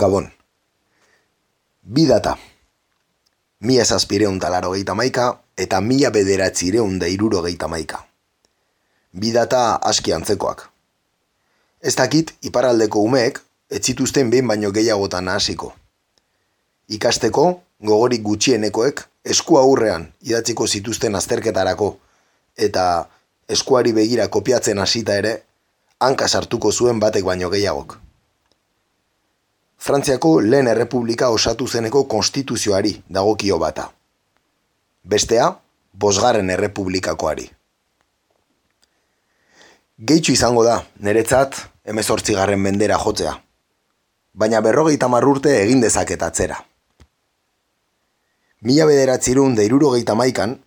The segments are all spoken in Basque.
Gabon. Bi data. Mila zazpireun talaro geita maika eta mila bederatzireun da iruro geita maika. Bi data aski antzekoak. Ez dakit, iparaldeko umeek, ez zituzten behin baino gehiagotan hasiko. Ikasteko, gogorik gutxienekoek, esku aurrean idatziko zituzten azterketarako, eta eskuari begira kopiatzen hasita ere, hanka sartuko zuen batek baino gehiagok. Frantziako lehen errepublika osatu zeneko konstituzioari dagokio bata. Bestea, bosgarren errepublikakoari. Gehitxu izango da, niretzat, emezortzigarren mendera jotzea. Baina berrogeita marrurte egin dezaket atzera. Mila bederatzirun da irurogeita maikan,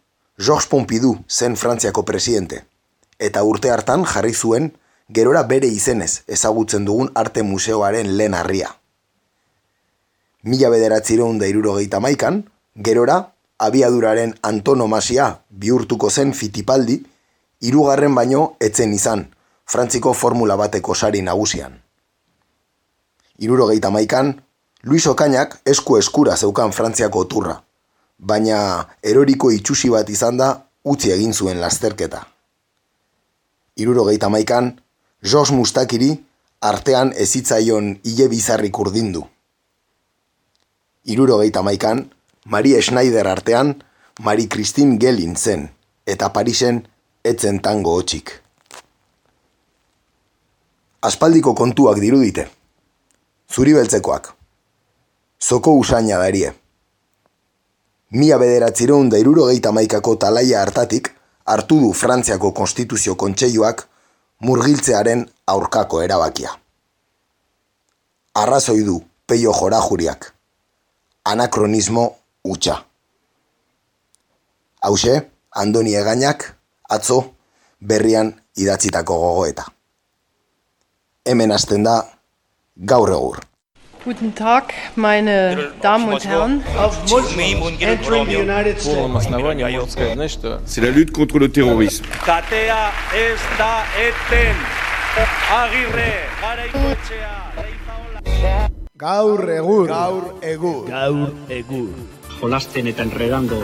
Georges Pompidou zen Frantziako presidente, eta urte hartan jarri zuen gerora bere izenez ezagutzen dugun arte museoaren lehen harria mila bederatzireun da irurogeita maikan, gerora, abiaduraren antonomasia bihurtuko zen fitipaldi, hirugarren baino etzen izan, frantziko formula bateko sari nagusian. Irurogeita maikan, Luis Okainak esku eskura zeukan frantziako turra, baina eroriko itxusi bat izan da utzi egin zuen lasterketa. Irurogeita maikan, Jos Mustakiri artean ezitzaion hile bizarrik urdindu iruro gehieta maikan, Marie Schneider artean, Marie Christine Gelin zen, eta Parisen etzen tango hotxik. Aspaldiko kontuak dirudite. Zuri beltzekoak. Zoko usaina darie. Mia bederatzireun da iruro gehieta maikako talaia hartatik, hartu du Frantziako Konstituzio Kontseiluak murgiltzearen aurkako erabakia. Arrazoi du peio jora juriak anakronismo utxa. Hauxe, Andoni Egainak, atzo, berrian idatzitako gogoeta. Hemen hasten da, gaur egur. Guten Tag, meine Damen und Herren. C'est la lutte contre le terrorisme. Katea ez da eten. Agirre, garaikoetxea, leizaola. Gaur egur. Gaur egur. Gaur egur. Jolasten eta enredando.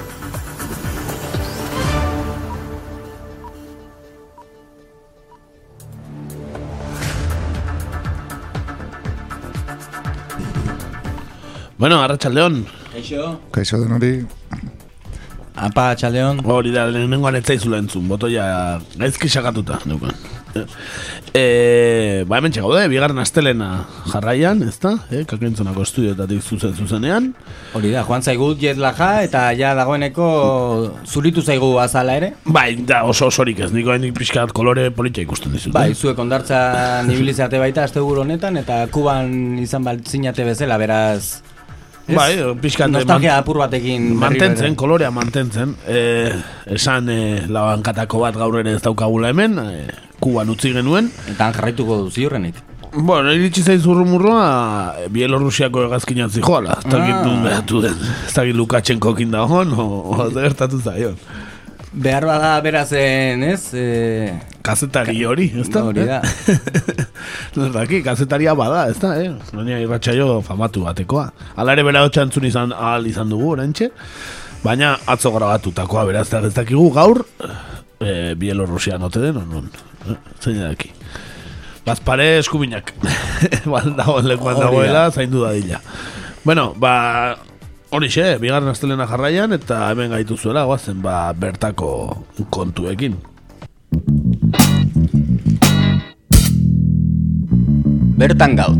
Bueno, Arratxaldeon. Kaixo. Kaixo den hori. Apa, Txaldeon. Hori da, lehenengoan ez zaizula entzun, botoia gaizki sakatuta, neukan. E, ba hemen txegaude, bigarren astelena jarraian, ez da? E, kakentzonako estudioetatik zuzen zuzenean. Hori da, joan zaigu jet laja eta ja dagoeneko zuritu zaigu azala ere. Bai, da oso osorik ez, niko hendik pixkat kolore politxa ikusten dizut. Bai, eh? zuek ondartza nibilizate baita azte honetan eta kuban izan baltzinate bezala, beraz... Ez? Bai, pixkat... Nostalgia apur batekin... Mantentzen, kolorea mantentzen. E, esan e, labankatako bat gaur ere ez daukagula hemen, e, kuban utzi genuen. Eta jarraituko du ziurrenik. Bueno, iritsi zaiz urrumurroa, Bielorrusiako egazkinan zijoala. Ez dakit Ah. nun behatu den. Ez dakit Lukashenko kin dagoen, o, o gertatu zaion. Behar bada berazen, ez? E, Kazetari hori, ez da? Hori da. Ez kazetaria bada, ez da, eh? Baina irratxaio famatu batekoa. Hala ere bera hotxantzun izan, ahal izan dugu, orantxe. Baina atzo grabatutakoa, beraz, ez dakigu gaur, e, Bielorrusia note den, onon. Eh? Zein daki. Bazpare eskubinak. Bal dagoen lekuan Hori da. dagoela, zaindu dadila. Bueno, ba, horixe, bigarren astelena jarraian, eta hemen gaitu zuela, guazen, ba, bertako kontuekin. bertan gau.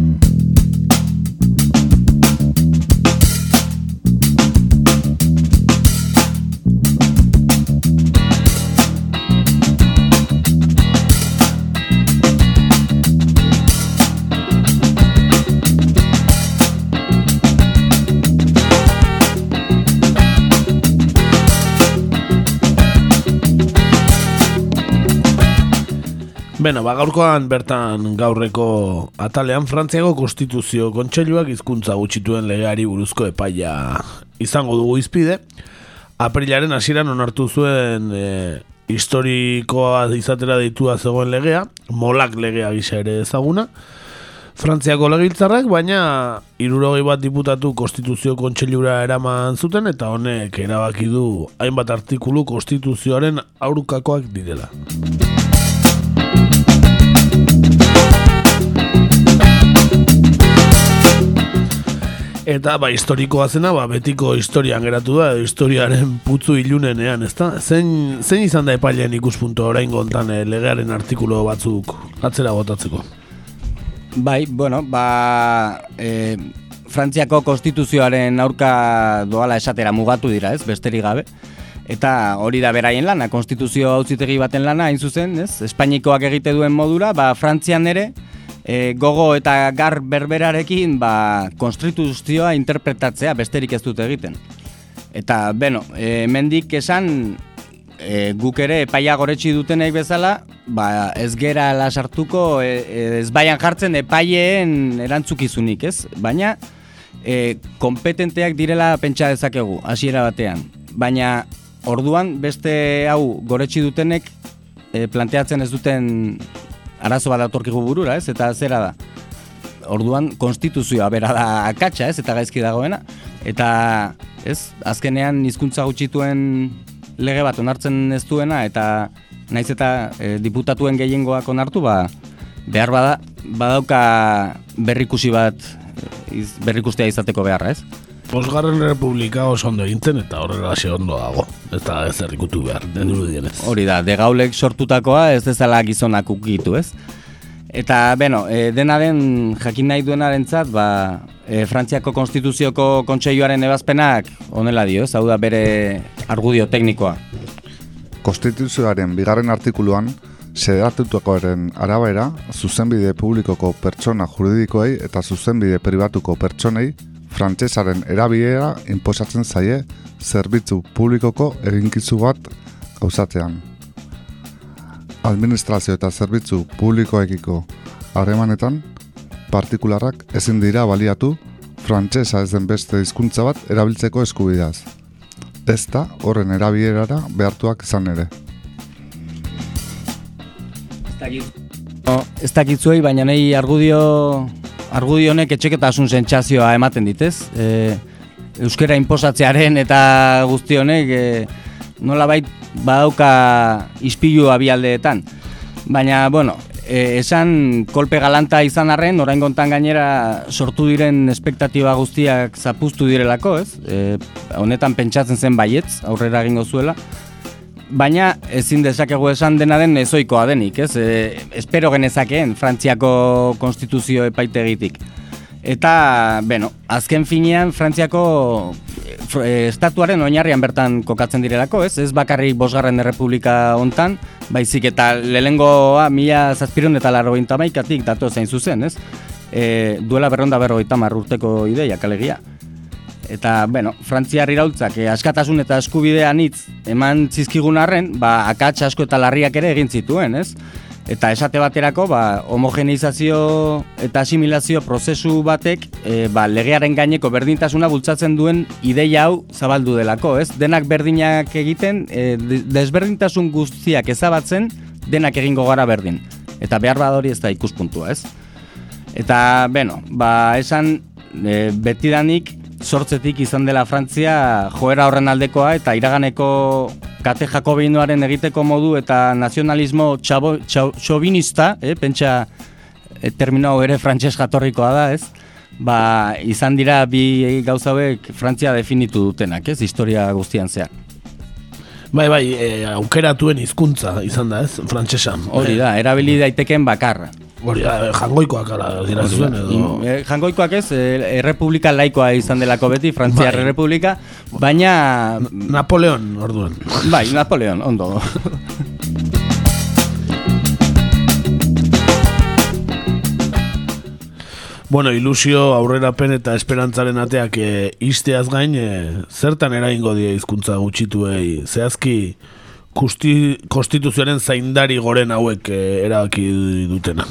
Beno, ba, gaurkoan bertan gaurreko atalean Frantziako Konstituzio Kontseiluak hizkuntza gutxituen legeari buruzko epaia izango dugu izpide. Aprilaren hasieran onartu zuen e, historikoa izatera deitua zegoen legea, molak legea gisa ere ezaguna. Frantziako legitzarrak, baina irurogei bat diputatu konstituzio kontseilura eraman zuten eta honek erabaki du hainbat artikulu konstituzioaren aurkakoak direla. Eta ba, historikoa zena, ba, betiko historian geratu da, historiaren putzu ilunenean, ezta? Zein, zein izan da epailean ikuspunto orain gontan eh, legearen artikulo batzuk atzera botatzeko? Bai, bueno, ba, e, Frantziako konstituzioaren aurka doala esatera mugatu dira, ez, besterik gabe. Eta hori da beraien lana, konstituzio hauzitegi baten lana, hain zuzen, ez? Espainikoak egite duen modura, ba, Frantzian ere, e, gogo eta gar berberarekin, ba, konstituzioa interpretatzea besterik ez dute egiten. Eta, beno, e, mendik esan, e, guk ere epaia goretsi dutenek bezala, ba, ez gera lasartuko, e, e, ez baian jartzen epaileen erantzukizunik, ez? Baina, e, kompetenteak direla pentsa dezakegu, hasiera batean. Baina, orduan, beste hau goretsi dutenek, e, planteatzen ez duten arazo bat datorkigu burura, ez? Eta zera da. Orduan konstituzioa bera da akatsa, ez? Eta gaizki dagoena eta ez? Azkenean hizkuntza gutxituen lege bat onartzen ez duena eta naiz eta e, diputatuen gehiengoak onartu, ba behar bada badauka berrikusi bat iz, berrikustea izateko beharra, ez? Bosgarren Republika oso ondo egintzen eta horrela xe ondo dago. Eta ez errikutu behar, den dienez. Hori da, de gaulek sortutakoa ez dezala gizonak ukitu, ez? Eta, beno, e, dena den jakin nahi duenaren zat, ba, e, Frantziako Konstituzioko Kontseioaren ebazpenak onela dio, ez? Hau da bere argudio teknikoa. Konstituzioaren bigarren artikuluan, sedatutuakoaren arabera, zuzenbide publikoko pertsona juridikoei eta zuzenbide pribatuko pertsonei frantsesaren erabilera inposatzen zaie zerbitzu publikoko eginkizu bat gauzatzean. Administrazio eta zerbitzu publikoekiko harremanetan, partikularrak ezin dira baliatu frantsesa ez den beste hizkuntza bat erabiltzeko eskubideaz. Ez da horren erabilerara behartuak izan ere. No, ez dakitzuei, baina nahi argudio argudio honek etxeketasun sentsazioa ematen ditez. E, euskera inposatzearen eta guzti honek e, nolabait badauka ispilu abialdeetan. Baina, bueno, e, esan kolpe galanta izan arren, orain gontan gainera sortu diren espektatiba guztiak zapuztu direlako, ez? E, honetan pentsatzen zen baietz, aurrera egingo zuela. Baina ezin dezakegu esan dena den ezoikoa denik, ez? E, espero genezakeen Frantziako konstituzio epaitegitik. Eta, bueno, azken finean Frantziako e, estatuaren oinarrian bertan kokatzen direlako, ez? Ez bakarrik bosgarren errepublika hontan, baizik eta lehengoa mila zazpiron eta larro maikatik datu zein zuzen, ez? E, duela berronda berrogeita urteko ideia kalegia. Eta, bueno, Frantziar iraultzak eh, askatasun eta eskubidean hitz eman zizkigun arren, ba, akats asko eta larriak ere egin zituen, ez? Eta esate baterako, ba, homogeneizazio eta asimilazio prozesu batek e, ba, legearen gaineko berdintasuna bultzatzen duen ideia hau zabaldu delako, ez? Denak berdinak egiten, e, desberdintasun guztiak ezabatzen, denak egingo gara berdin. Eta behar badori ez da ikuspuntua, ez? Eta, bueno, ba, esan e, betidanik sortzetik izan dela Frantzia joera horren aldekoa eta iraganeko kate jakobinoaren egiteko modu eta nazionalismo txabo, txobinista, eh, pentsa e, termino ere frantses jatorrikoa da, ez? Ba, izan dira bi gauza hauek Frantzia definitu dutenak, ez? Historia guztian zehar. Bai, bai, e, aukeratuen hizkuntza izan da, ez? Frantsesa. Hori da, erabili daiteken bakarra. Hori, jangoikoak ala dira zuen edo... E, jangoikoak ez, e, errepublika laikoa izan delako beti, Frantzia bai. Republika, baina... Napoleon, orduan. Bai, Napoleon, ondo. bueno, ilusio, aurrerapen eta esperantzaren ateak e, izteaz gain, e, zertan eraingo die hizkuntza gutxituei, zehazki konstituzioaren zaindari goren hauek e, erabaki dutena.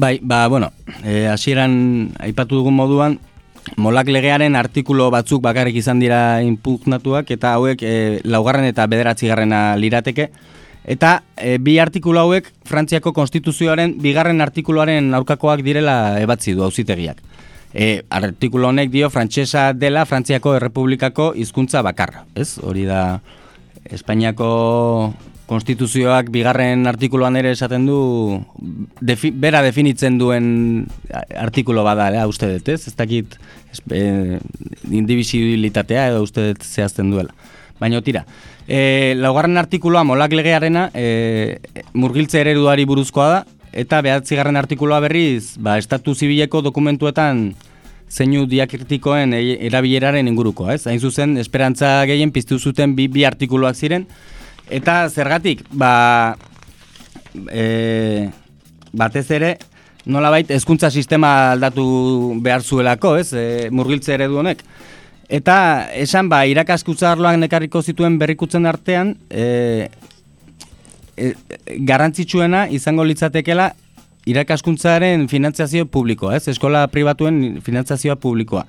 Bai, ba, bueno, e, hasieran aipatu dugun moduan, molak legearen artikulo batzuk bakarrik izan dira inpugnatuak, eta hauek e, laugarren eta bederatzi garrena lirateke, Eta e, bi artikulu hauek Frantziako konstituzioaren bigarren artikuluaren aurkakoak direla ebatzi du auzitegiak. E, artikulu honek dio frantsesa dela Frantziako Errepublikako hizkuntza bakarra, ez? Hori da Espainiako konstituzioak bigarren artikuluan ere esaten du defi, bera definitzen duen artikulo bada, eh, uste dut, ez? Ez dakit e, indivisibilitatea edo uste dut zehazten duela. Baina tira, e, laugarren artikuloa molak legearena e, murgiltze ereduari buruzkoa da, eta behatzigarren artikuloa berriz, ba, estatu zibileko dokumentuetan zeinu diakritikoen e, erabileraren ingurukoa, ez? Hain zuzen, esperantza gehien piztu zuten bi, bi artikuluak ziren, eta zergatik, ba, e, batez ere, nolabait hezkuntza sistema aldatu behar zuelako, ez? E, murgiltze eredu honek. Eta esan ba irakaskutza arloak nekarriko zituen berrikutzen artean, e, e, garrantzitsuena izango litzatekela irakaskuntzaren finantzazio publikoa, ez? Eskola pribatuen finantzazioa publikoa.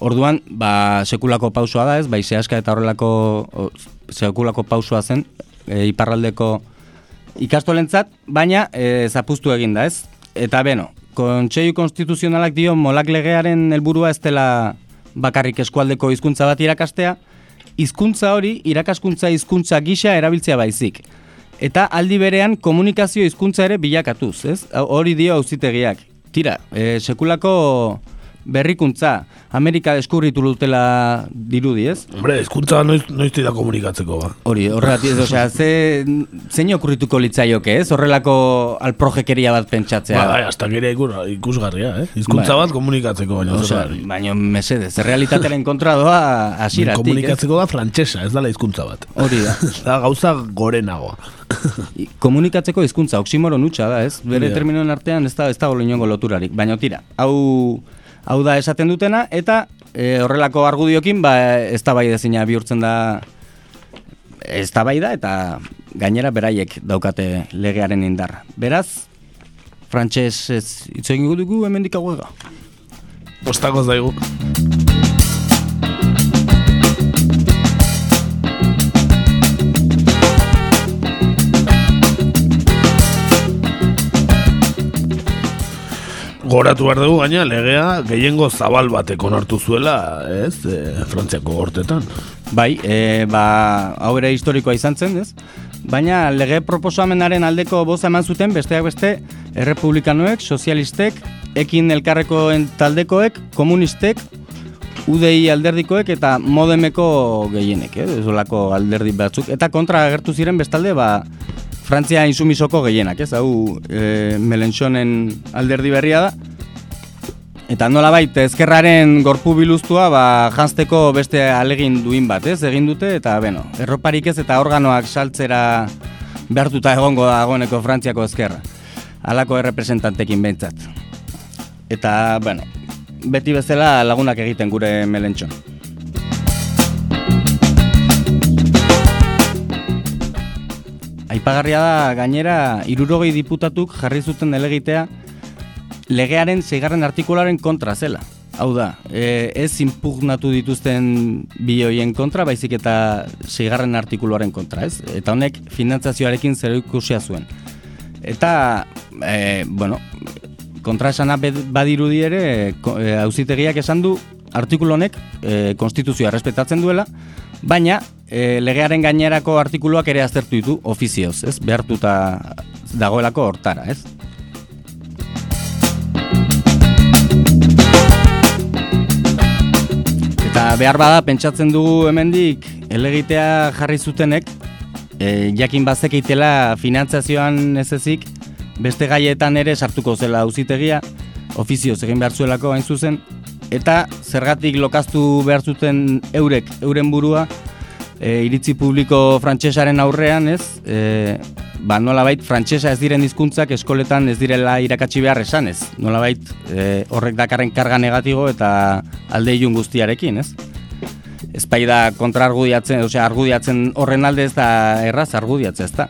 Orduan, ba, sekulako pausua da, ez? Bai, zehaska eta horrelako o, sekulako pausua zen e, iparraldeko ikastolentzat, baina e, zapustu egin da, ez? Eta beno, kontseilu konstituzionalak dio molak legearen helburua ez dela bakarrik eskualdeko hizkuntza bat irakastea, hizkuntza hori irakaskuntza hizkuntza gisa erabiltzea baizik. Eta aldi berean komunikazio hizkuntza ere bilakatuz, ez? Hori dio auzitegiak. Tira, e, sekulako berrikuntza, Amerika deskurritu dutela dirudi, ez? Hombre, eskuntza noiz, noiz da komunikatzeko, ba. Hori, horregatik, osea, ze, zein okurrituko litzaioke, ez? Horrelako alprojekeria bat pentsatzea. Ba, bai, hasta gire ikus, ikusgarria, eh? Izkuntza bai. bat komunikatzeko, baina. Osea, baina mesedez, realitatearen kontra doa asiratik, Komunikatzeko da frantsesa, ez dala hizkuntza bat. Hori da. da gauza gorenagoa. komunikatzeko hizkuntza oksimoro nutxa da, ez? Bere terminoen artean ez da, ez da loturarik. Baina tira, hau hau da esaten dutena, eta e, horrelako argudiokin, ba, ez da bai dezina bihurtzen da, ez da bai da, eta gainera beraiek daukate legearen indar. Beraz, frantxez ez itzoin dugu hemen dikago ega. Ostako Goratu behar dugu gaina legea gehiengo zabal batek onartu zuela, ez, e, Frantziako gortetan. Bai, e, ba, hau ere historikoa izan zen, ez? Baina lege proposamenaren aldeko boza eman zuten besteak beste errepublikanoek, sozialistek, ekin elkarrekoen taldekoek, komunistek, UDI alderdikoek eta modemeko gehienek, eh? Alderdi batzuk. Eta kontra agertu ziren bestalde, ba, Frantzia insumisoko gehienak, ez? Hau, e, Melenchonen alderdi berria da. Eta nola baita, ezkerraren gorpu biluztua, ba, jantzteko beste alegin duin bat, ez? Egin dute, eta, beno, erroparik ez eta organoak saltzera behartuta egongo da agoneko Frantziako ezkerra. Halako errepresentantekin behintzat. Eta, bueno, beti bezala lagunak egiten gure Melentxon. Aipagarria da gainera irurogei diputatuk jarri zuten delegitea legearen zeigarren artikularen kontra zela. Hau da, e, ez impugnatu dituzten bioien kontra, baizik eta zeigarren artikuluaren kontra, ez? Eta honek finantzazioarekin zer ikusia zuen. Eta, e, bueno, kontra esana badirudi ere, hauzitegiak e, esan du, artikulu honek e, konstituzioa respetatzen duela, baina e, legearen gainerako artikuluak ere aztertu ditu ofizioz, ez? Behartuta dagoelako hortara, ez? Eta behar bada pentsatzen dugu hemendik elegitea jarri zutenek e, jakin bazekeitela finantzazioan ez ezik beste gaietan ere sartuko zela auzitegia ofizioz egin behar zuelako hain zuzen eta zergatik lokaztu behar zuten eurek, euren burua e, iritzi publiko frantsesaren aurrean, ez? E, ba, nolabait frantsesa ez diren hizkuntzak eskoletan ez direla irakatsi behar esan, ez? Nolabait e, horrek dakarren karga negatibo eta alde ilun guztiarekin, ez? Ez bai da kontra argudiatzen, osea, argudiatzen horren alde ez da erraz argudiatzen, ez da?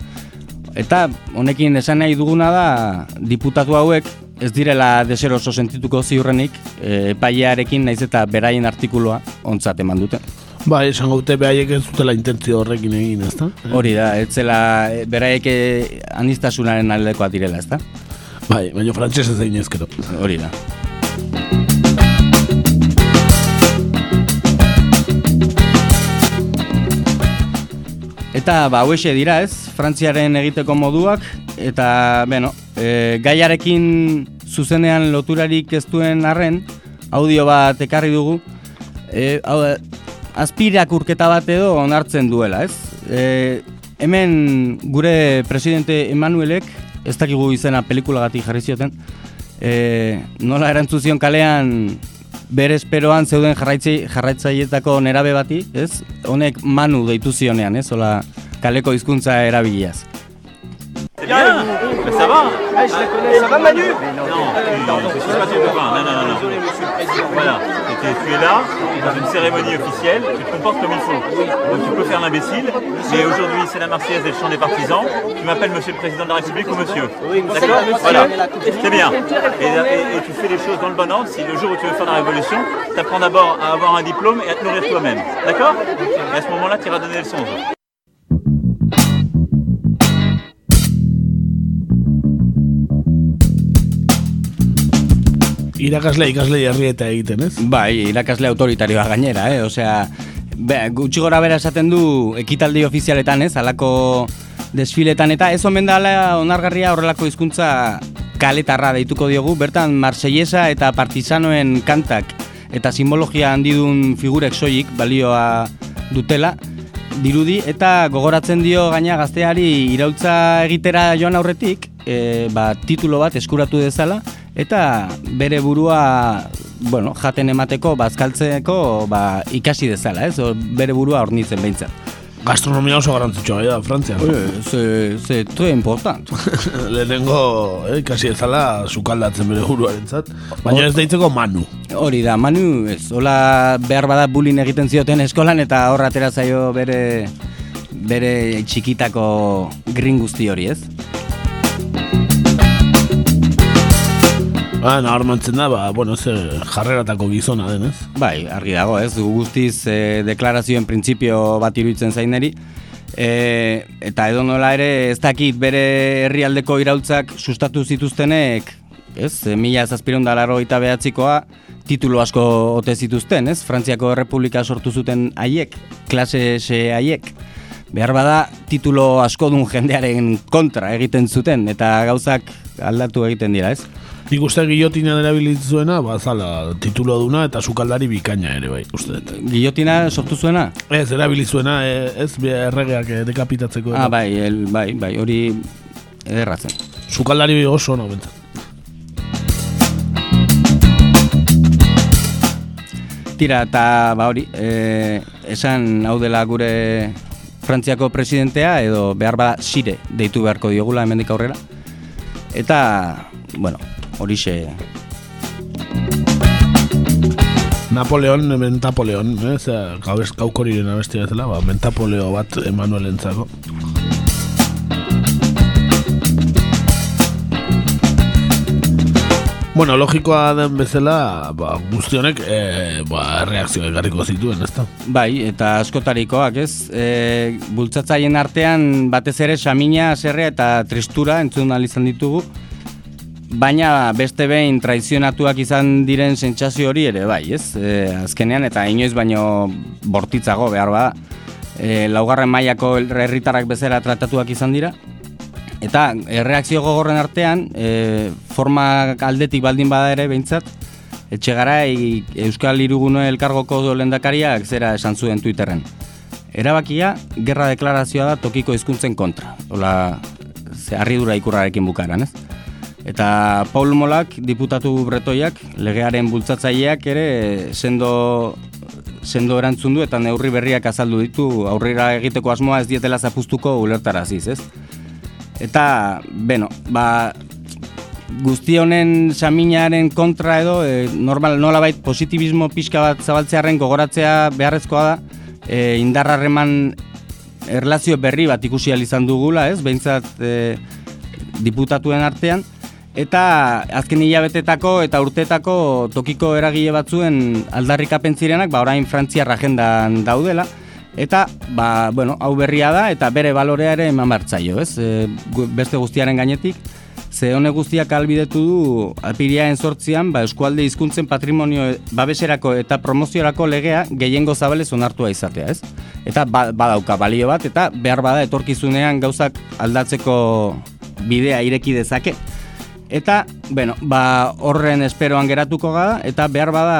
Eta honekin esan nahi duguna da diputatu hauek ez direla deseroso sentituko ziurrenik e, epailearekin naiz eta beraien artikulua ontzat eman dute. Bai, esan gaute behaiek ez dutela intentzio horrekin egin, ezta? Hori da, ez zela eh, beraiek eh, anistasunaren aldekoa direla, ezta? Bai, baina frantxez ez egin ezkero. Hori da. Eta ba hauexe dira, ez? Frantziaren egiteko moduak eta bueno, e, gaiarekin zuzenean loturarik ez duen arren audio bat ekarri dugu. E, hau, azpirakurketa bat edo onartzen duela, ez? E, hemen gure presidente Emanuelek ez dakigu izena pelikulagatik jarri zioten. E, nola erantzuzion kalean bere esperoan zeuden jarraitzi, jarraitzaietako nerabe bati, ez? Honek Manu deitu zionean, ez? Ola kaleko hizkuntza erabiliaz. Bien, mais ça va je la connais, ça va Manu Non, non, je suis pas ton copain, non, non, non, non. Voilà, tu es, tu es là, dans une cérémonie officielle, tu te comportes comme il faut. Donc tu peux faire l'imbécile, mais aujourd'hui c'est la Marseillaise et le chant des partisans, tu m'appelles Monsieur le Président de la République ou Monsieur. D'accord Voilà, c'est bien. Et, et- et tu fais les choses dans le bon ordre, si le jour où tu veux faire la révolution, tu apprends d'abord à avoir un diplôme et à te nourrir toi-même. D'accord Et à ce moment-là, tu iras donner des leçons Irakasle ikasle herrieta egiten, ez? Bai, irakasle autoritarioa gainera, eh? Osea, be, gutxi gora bera esaten du ekitaldi ofizialetan, ez? Halako desfiletan eta ez omen dala onargarria horrelako hizkuntza kaletarra deituko diogu, bertan Marsellesa eta Partisanoen kantak eta simbologia handidun figurek soilik balioa dutela dirudi eta gogoratzen dio gaina gazteari irautza egitera joan aurretik e, ba, titulo bat eskuratu dezala eta bere burua bueno, jaten emateko, bazkaltzeko ba, ikasi dezala, ez? Bere burua hornitzen behintzat. Gastronomia oso garantzitsua da, Frantzian. Ze, ze, tre important. Lehenengo, eh, ikasi ezala, sukaldatzen bere buruaren zat. Baina ez deitzeko manu. Hori da, Manu, ez, hola behar bada bullying egiten zioten eskolan eta horra atera zaio bere bere txikitako green guzti hori, ez? Ba, nabarmentzen da, ba, bueno, ze jarreratako gizona den, ez? Bai, argi dago, ez? Gu Guztiz e, deklarazioen printzipio bat iruditzen zaineri. E, eta edo nola ere ez dakit bere herrialdeko iraultzak sustatu zituztenek, ez? Mila zazpiron da laro eta behatzikoa titulo asko ote zituzten, ez? Frantziako Errepublika sortu zuten haiek, klase se haiek. Behar bada titulo asko dun jendearen kontra egiten zuten eta gauzak aldatu egiten dira, ez? Nik uste gillotina erabilitzuena, ba, zala, titulo duna eta sukaldari bikaina ere, bai, uste dut. Gillotina sortu zuena? Ez, erabilitzuena, eh, ez, erregeak eh, dekapitatzeko. Ah, bai, el, bai, bai, hori ederratzen. Sukaldari oso no, bentzat. Tira, eta ba hori, e, esan hau dela gure Frantziako presidentea edo behar bada sire deitu beharko diogula hemendik aurrera. Eta, bueno, horixe Napoleon, Mentapoleon, ez, gau ez gaukoriren abestia bezala, ba, Mentapoleo bat Emanuelentzako. Bueno, logikoa den bezala, ba, guzti honek, e, ba, reakzio egarriko zituen, ezta? Bai, eta askotarikoak, ez? E, bultzatzaien artean batez ere samina, zerrea eta tristura entzun izan ditugu. Baina beste behin traizionatuak izan diren sentsazio hori ere, bai, ez? E, azkenean eta inoiz baino bortitzago behar bada. E, laugarren mailako herritarrak bezala tratatuak izan dira. Eta erreakzio gogorren artean, e, forma aldetik baldin bada ere behintzat, Etxegarai Euskal Hirugune elkargoko lendakariak zera esan zuen Twitterren. Erabakia, gerra deklarazioa da tokiko hizkuntzen kontra. Ola, ze harridura ikurrarekin bukaran, ez? Eta Paul Molak, diputatu bretoiak, legearen bultzatzaileak ere sendo sendo erantzun du eta neurri berriak azaldu ditu aurrera egiteko asmoa ez dietela zapustuko ulertaraziz, ez? Eta, beno, ba, guzti honen saminaren kontra edo, e, normal nolabait positibismo pixka bat zabaltzearen gogoratzea beharrezkoa da, e, indarrarreman erlazio berri bat ikusi izan dugula, ez? Behintzat e, diputatuen artean, eta azken hilabetetako eta urtetako tokiko eragile batzuen aldarrikapen zirenak, ba orain Frantziar agendan daudela, eta ba, bueno, hau berria da eta bere balorea ere eman bartzaio, ez? E, beste guztiaren gainetik, ze honek guztiak albidetu du alpiriaen sortzian, ba, eskualde hizkuntzen patrimonio babeserako eta promoziorako legea gehiengo zabalez onartua izatea, ez? Eta ba, badauka balio bat, eta behar bada etorkizunean gauzak aldatzeko bidea ireki dezake. Eta, bueno, ba, horren esperoan geratuko gara, eta behar bada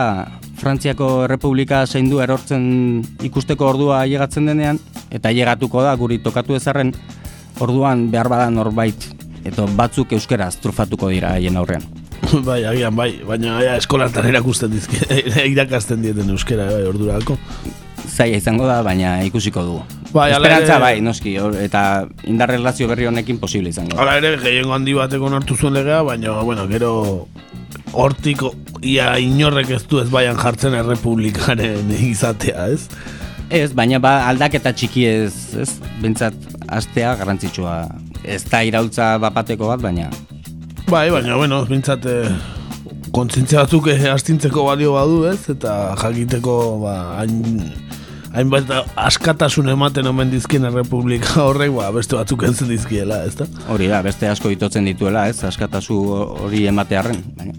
Frantziako Errepublika zein du erortzen ikusteko ordua llegatzen denean, eta llegatuko da guri tokatu ezarren, orduan behar bada norbait, eta batzuk euskaraz trufatuko dira haien aurrean. bai, agian, bai, baina ja, eskolatan erakusten dizke, irakasten dieten euskera, bai, ordurako. Zaila izango da, baina ikusiko dugu. Bai, Esperantza ere- bai, noski, hor- eta indar relazio berri honekin posible izango da. Hala ere, gehiengo handi bateko onartu zuen legea, baina, bueno, gero hortik ia inorrek ez du ez baian jartzen errepublikaren izatea, ez? Ez, baina ba, aldaketa txiki ez, ez? Bentsat, astea garrantzitsua. Ez da iraultza bapateko bat, baina... Bai, baina, bueno, bintzat, eh, kontzientzia batzuk eh, astintzeko balio badu, ez? Eta jakiteko, ba, hain, hainbat askatasun ematen omen dizkien errepublika horrek, ba, beste batzuk entzen dizkiela, ez da? Hori da, beste asko itotzen dituela, ez? Askatasu hori ematearren, baina...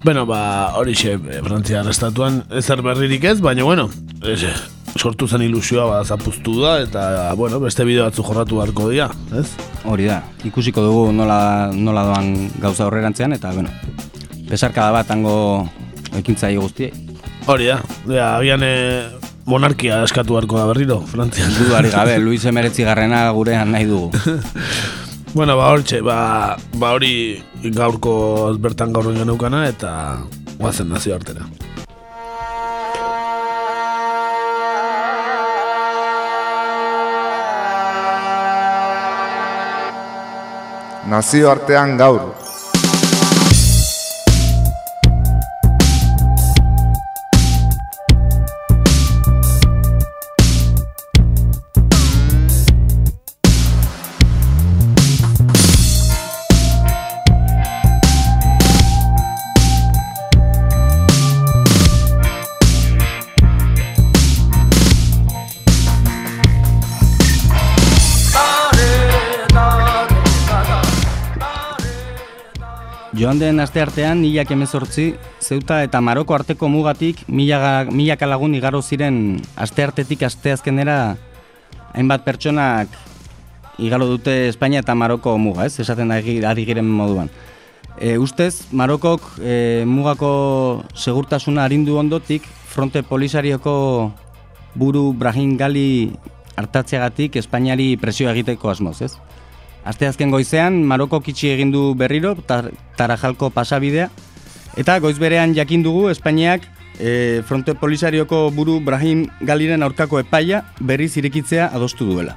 Bueno, ba, hori xe, Frantziar estatuan ezer berririk ez, baina, bueno, ez, sortu zen ilusioa ba, zapuztu da, eta, bueno, beste bideo batzu jorratu beharko dira, ez? Hori da, ikusiko dugu nola, nola doan gauza horrerantzean, eta, bueno, besarkada bat hango ekintzai guztiei. Hori da, ja, agian eh, monarkia eskatu beharko da berriro, Frantzian. Dudarik gabe, Luis Emeretzi garrena gurean nahi dugu. Bueno, ba, hortxe, ba, ba hori gaurko bertan gaur geneukana eta guazen nazio artera. Nazioartean gaur. Joan den aste artean, hilak emezortzi, zeuta eta Maroko arteko mugatik milaka, milaka lagun igaro ziren aste artetik asteazkenera hainbat pertsonak igaro dute Espainia eta Maroko muga, ez? Esaten ari, giren moduan. E, ustez, Marokok e, mugako segurtasuna arindu ondotik, fronte polisarioko buru Brahim Gali hartatzeagatik Espainiari presioa egiteko asmoz, ez? Asteazken goizean, Maroko kitxi egin du berriro, tar, Tarajalko pasabidea, eta goiz berean jakin dugu Espainiak e, fronte polisarioko buru Brahim Galiren aurkako epaia berriz irekitzea adostu duela.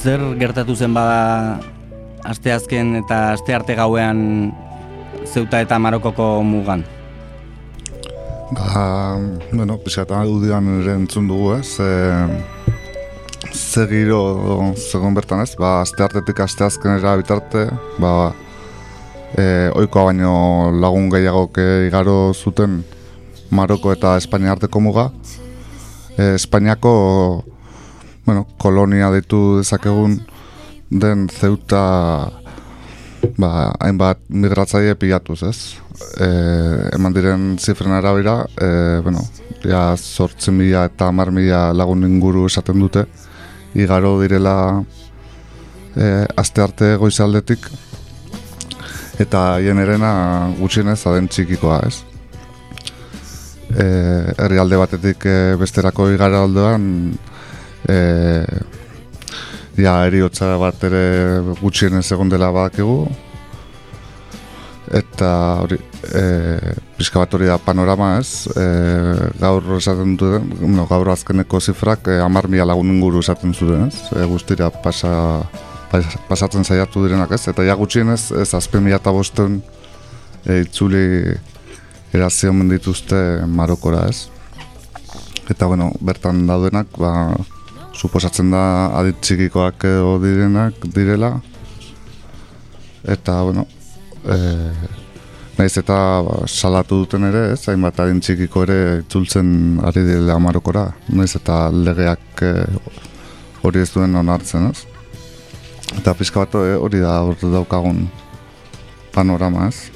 Zer gertatu zen bada asteazken eta astearte gauean zeuta eta Marokoko mugan? Ba, bueno, pixat audian ere entzun dugu, ez? E, ze giro zegoen bertan, ez? Ba, aste hartetik aste azkenera bitarte, ba, e, oikoa baino lagun gehiagok igaro zuten Maroko eta Espainia arteko muga. E, Espainiako, bueno, kolonia ditu dezakegun den zeuta ba, hainbat migratzaile pilatuz, ez? E, eman diren zifren arabera, e, bueno, ja, sortzen mila eta hamar mila lagun inguru esaten dute, igaro direla e, aste arte goizaldetik, eta jenerena gutxienez aden txikikoa, ez? E, herrialde batetik e, besterako igara aldean, e, ja, eriotza bat ere gutxienez egon dela badakigu, eta hori e, pixka bat hori da panorama ez? E, gaur esaten dute no, gaur azkeneko zifrak e, amar mila lagun inguru esaten zuten ez? E, guztira pasa, pas, pasatzen saiatu direnak ez? Eta ja gutxienez ez azpen mila eta bosten e, itzuli erazio dituzte Marokora ez? Eta bueno, bertan daudenak ba, suposatzen da aditzikikoak edo direnak direla eta bueno e, naiz eta ba, salatu duten ere, ez, hainbat adin txikiko ere itzultzen ari dira Marokora, naiz eta legeak e, hori ez duen onartzen, ez? Eta pizka bat e, hori da hori daukagun panorama, ez?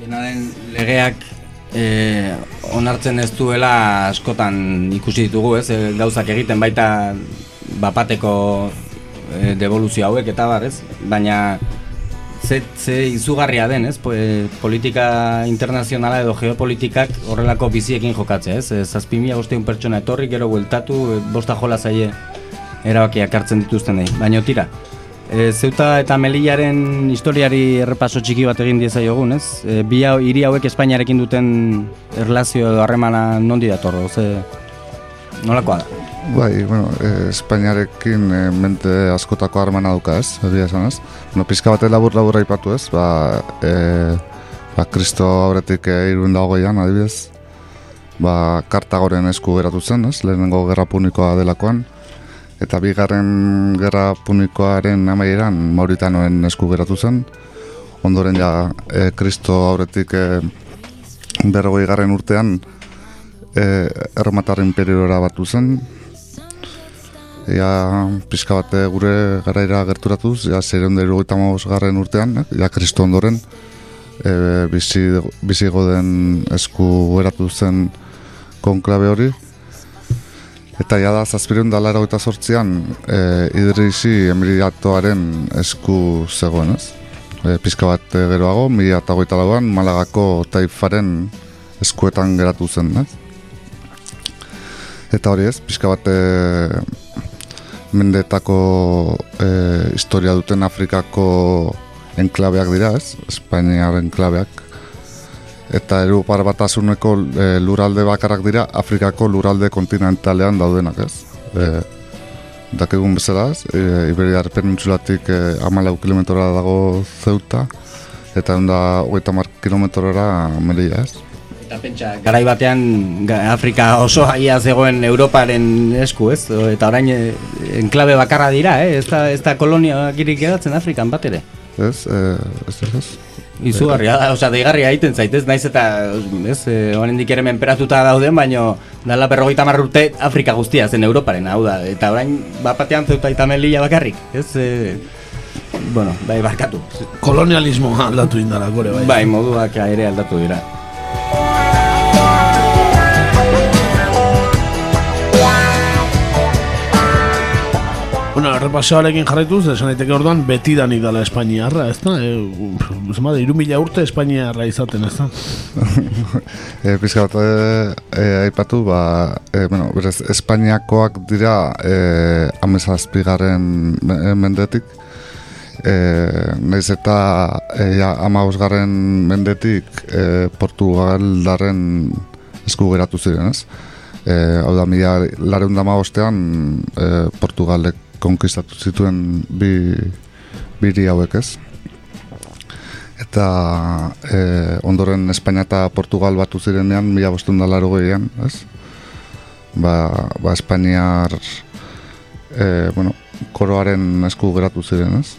Dena den legeak e, onartzen ez duela askotan ikusi ditugu, ez? E, gauzak egiten baita bapateko e, devoluzio hauek eta bar, ez? Baina ze, ze izugarria den, ez? Po, e, politika internazionala edo geopolitikak horrelako biziekin jokatzea, ez? E, zazpi mila pertsona etorri, gero bueltatu, e, bosta jola zaie erabakiak hartzen dituzten nahi. Baina tira, e, zeuta eta melillaren historiari errepaso txiki bat egin dieza jogun, ez? E, bi hau, hiri hauek Espainiarekin duten erlazio edo harremana nondi datorro, ze... Nolakoa da? Bai, bueno, eh, Espainiarekin eh, mente askotako harmana duka ez, egia esan ez. Bueno, pizka bat labur labur aipatu ez, ba, eh, ba, Kristo aurretik eh, iruen dagoian, adibidez, ba, Kartagoren esku geratu zen ez, lehenengo gerra punikoa delakoan, eta bigarren gerra punikoaren amaieran Mauritanoen esku geratu zen, ondoren ja, eh, Kristo aurretik eh, berrogei garren urtean, eh, Erromatar imperiora batu zen, ja pixka bat gure garaira gerturatuz, ja zeiren da garren urtean, ja kristo ondoren, e, bizi, bizi goden esku eratu zen konklabe hori. Eta ja da, zazpireun da lara eta sortzian, e, idrisi emiriatoaren esku zegoen, ez? E, pixka bat geroago, mila eta goita lauan, Malagako taifaren eskuetan geratu zen, ez? Eta hori ez, pixka bat e, mendetako e, historia duten Afrikako enklabeak dira, ez? Espainiar enklabeak. Eta Europar batasuneko e, luralde bakarrak dira Afrikako luralde kontinentalean daudenak, ez? E, dakegun bezala, ez? E, Iberiar penintzulatik e, amalau kilometrora dago zeuta, eta onda hogeita mar kilometrora melia, ez? Eta pentsa, garai batean Afrika oso aia zegoen Europaren esku, ez? Eta orain eh, enklabe bakarra dira, eh? Ez da, ez da kolonia girik edatzen Afrikan bat ere? Ez, eh, ez, ez, ez. Izugarria da, osea, deigarria egiten zaitez, naiz eta, ez, eh, oraindik ere menperatuta dauden, baino dala berrogeita marrurte Afrika guztia zen Europaren, hau da, eta orain bapatean zeuta eta melilla bakarrik, ez, eh, bueno, bai, barkatu. Kolonialismo aldatu indara, gore, bai. Bai, moduak ere aldatu dira. Bueno, errepasoarekin jarraituz, esan daiteke orduan beti danik dala Espainiarra, ez da? E, Zema da, irumila urte Espainiarra izaten, ez da? e, Pizka bat, e, aipatu, ba, e, bueno, berez, Espainiakoak dira e, amezazpigaren mendetik, e, nahiz eta e, ja, amausgarren mendetik e, Portugaldarren esku geratu ziren, ez? E, hau da, mila laren dama ostean e, Portugalek konkistatu zituen bi biri hauek ez. Eta e, ondoren Espainia eta Portugal batu zirenean, mila bostun da laro gehian, ez? Ba, ba Espainiar e, bueno, koroaren esku geratu ziren, ez?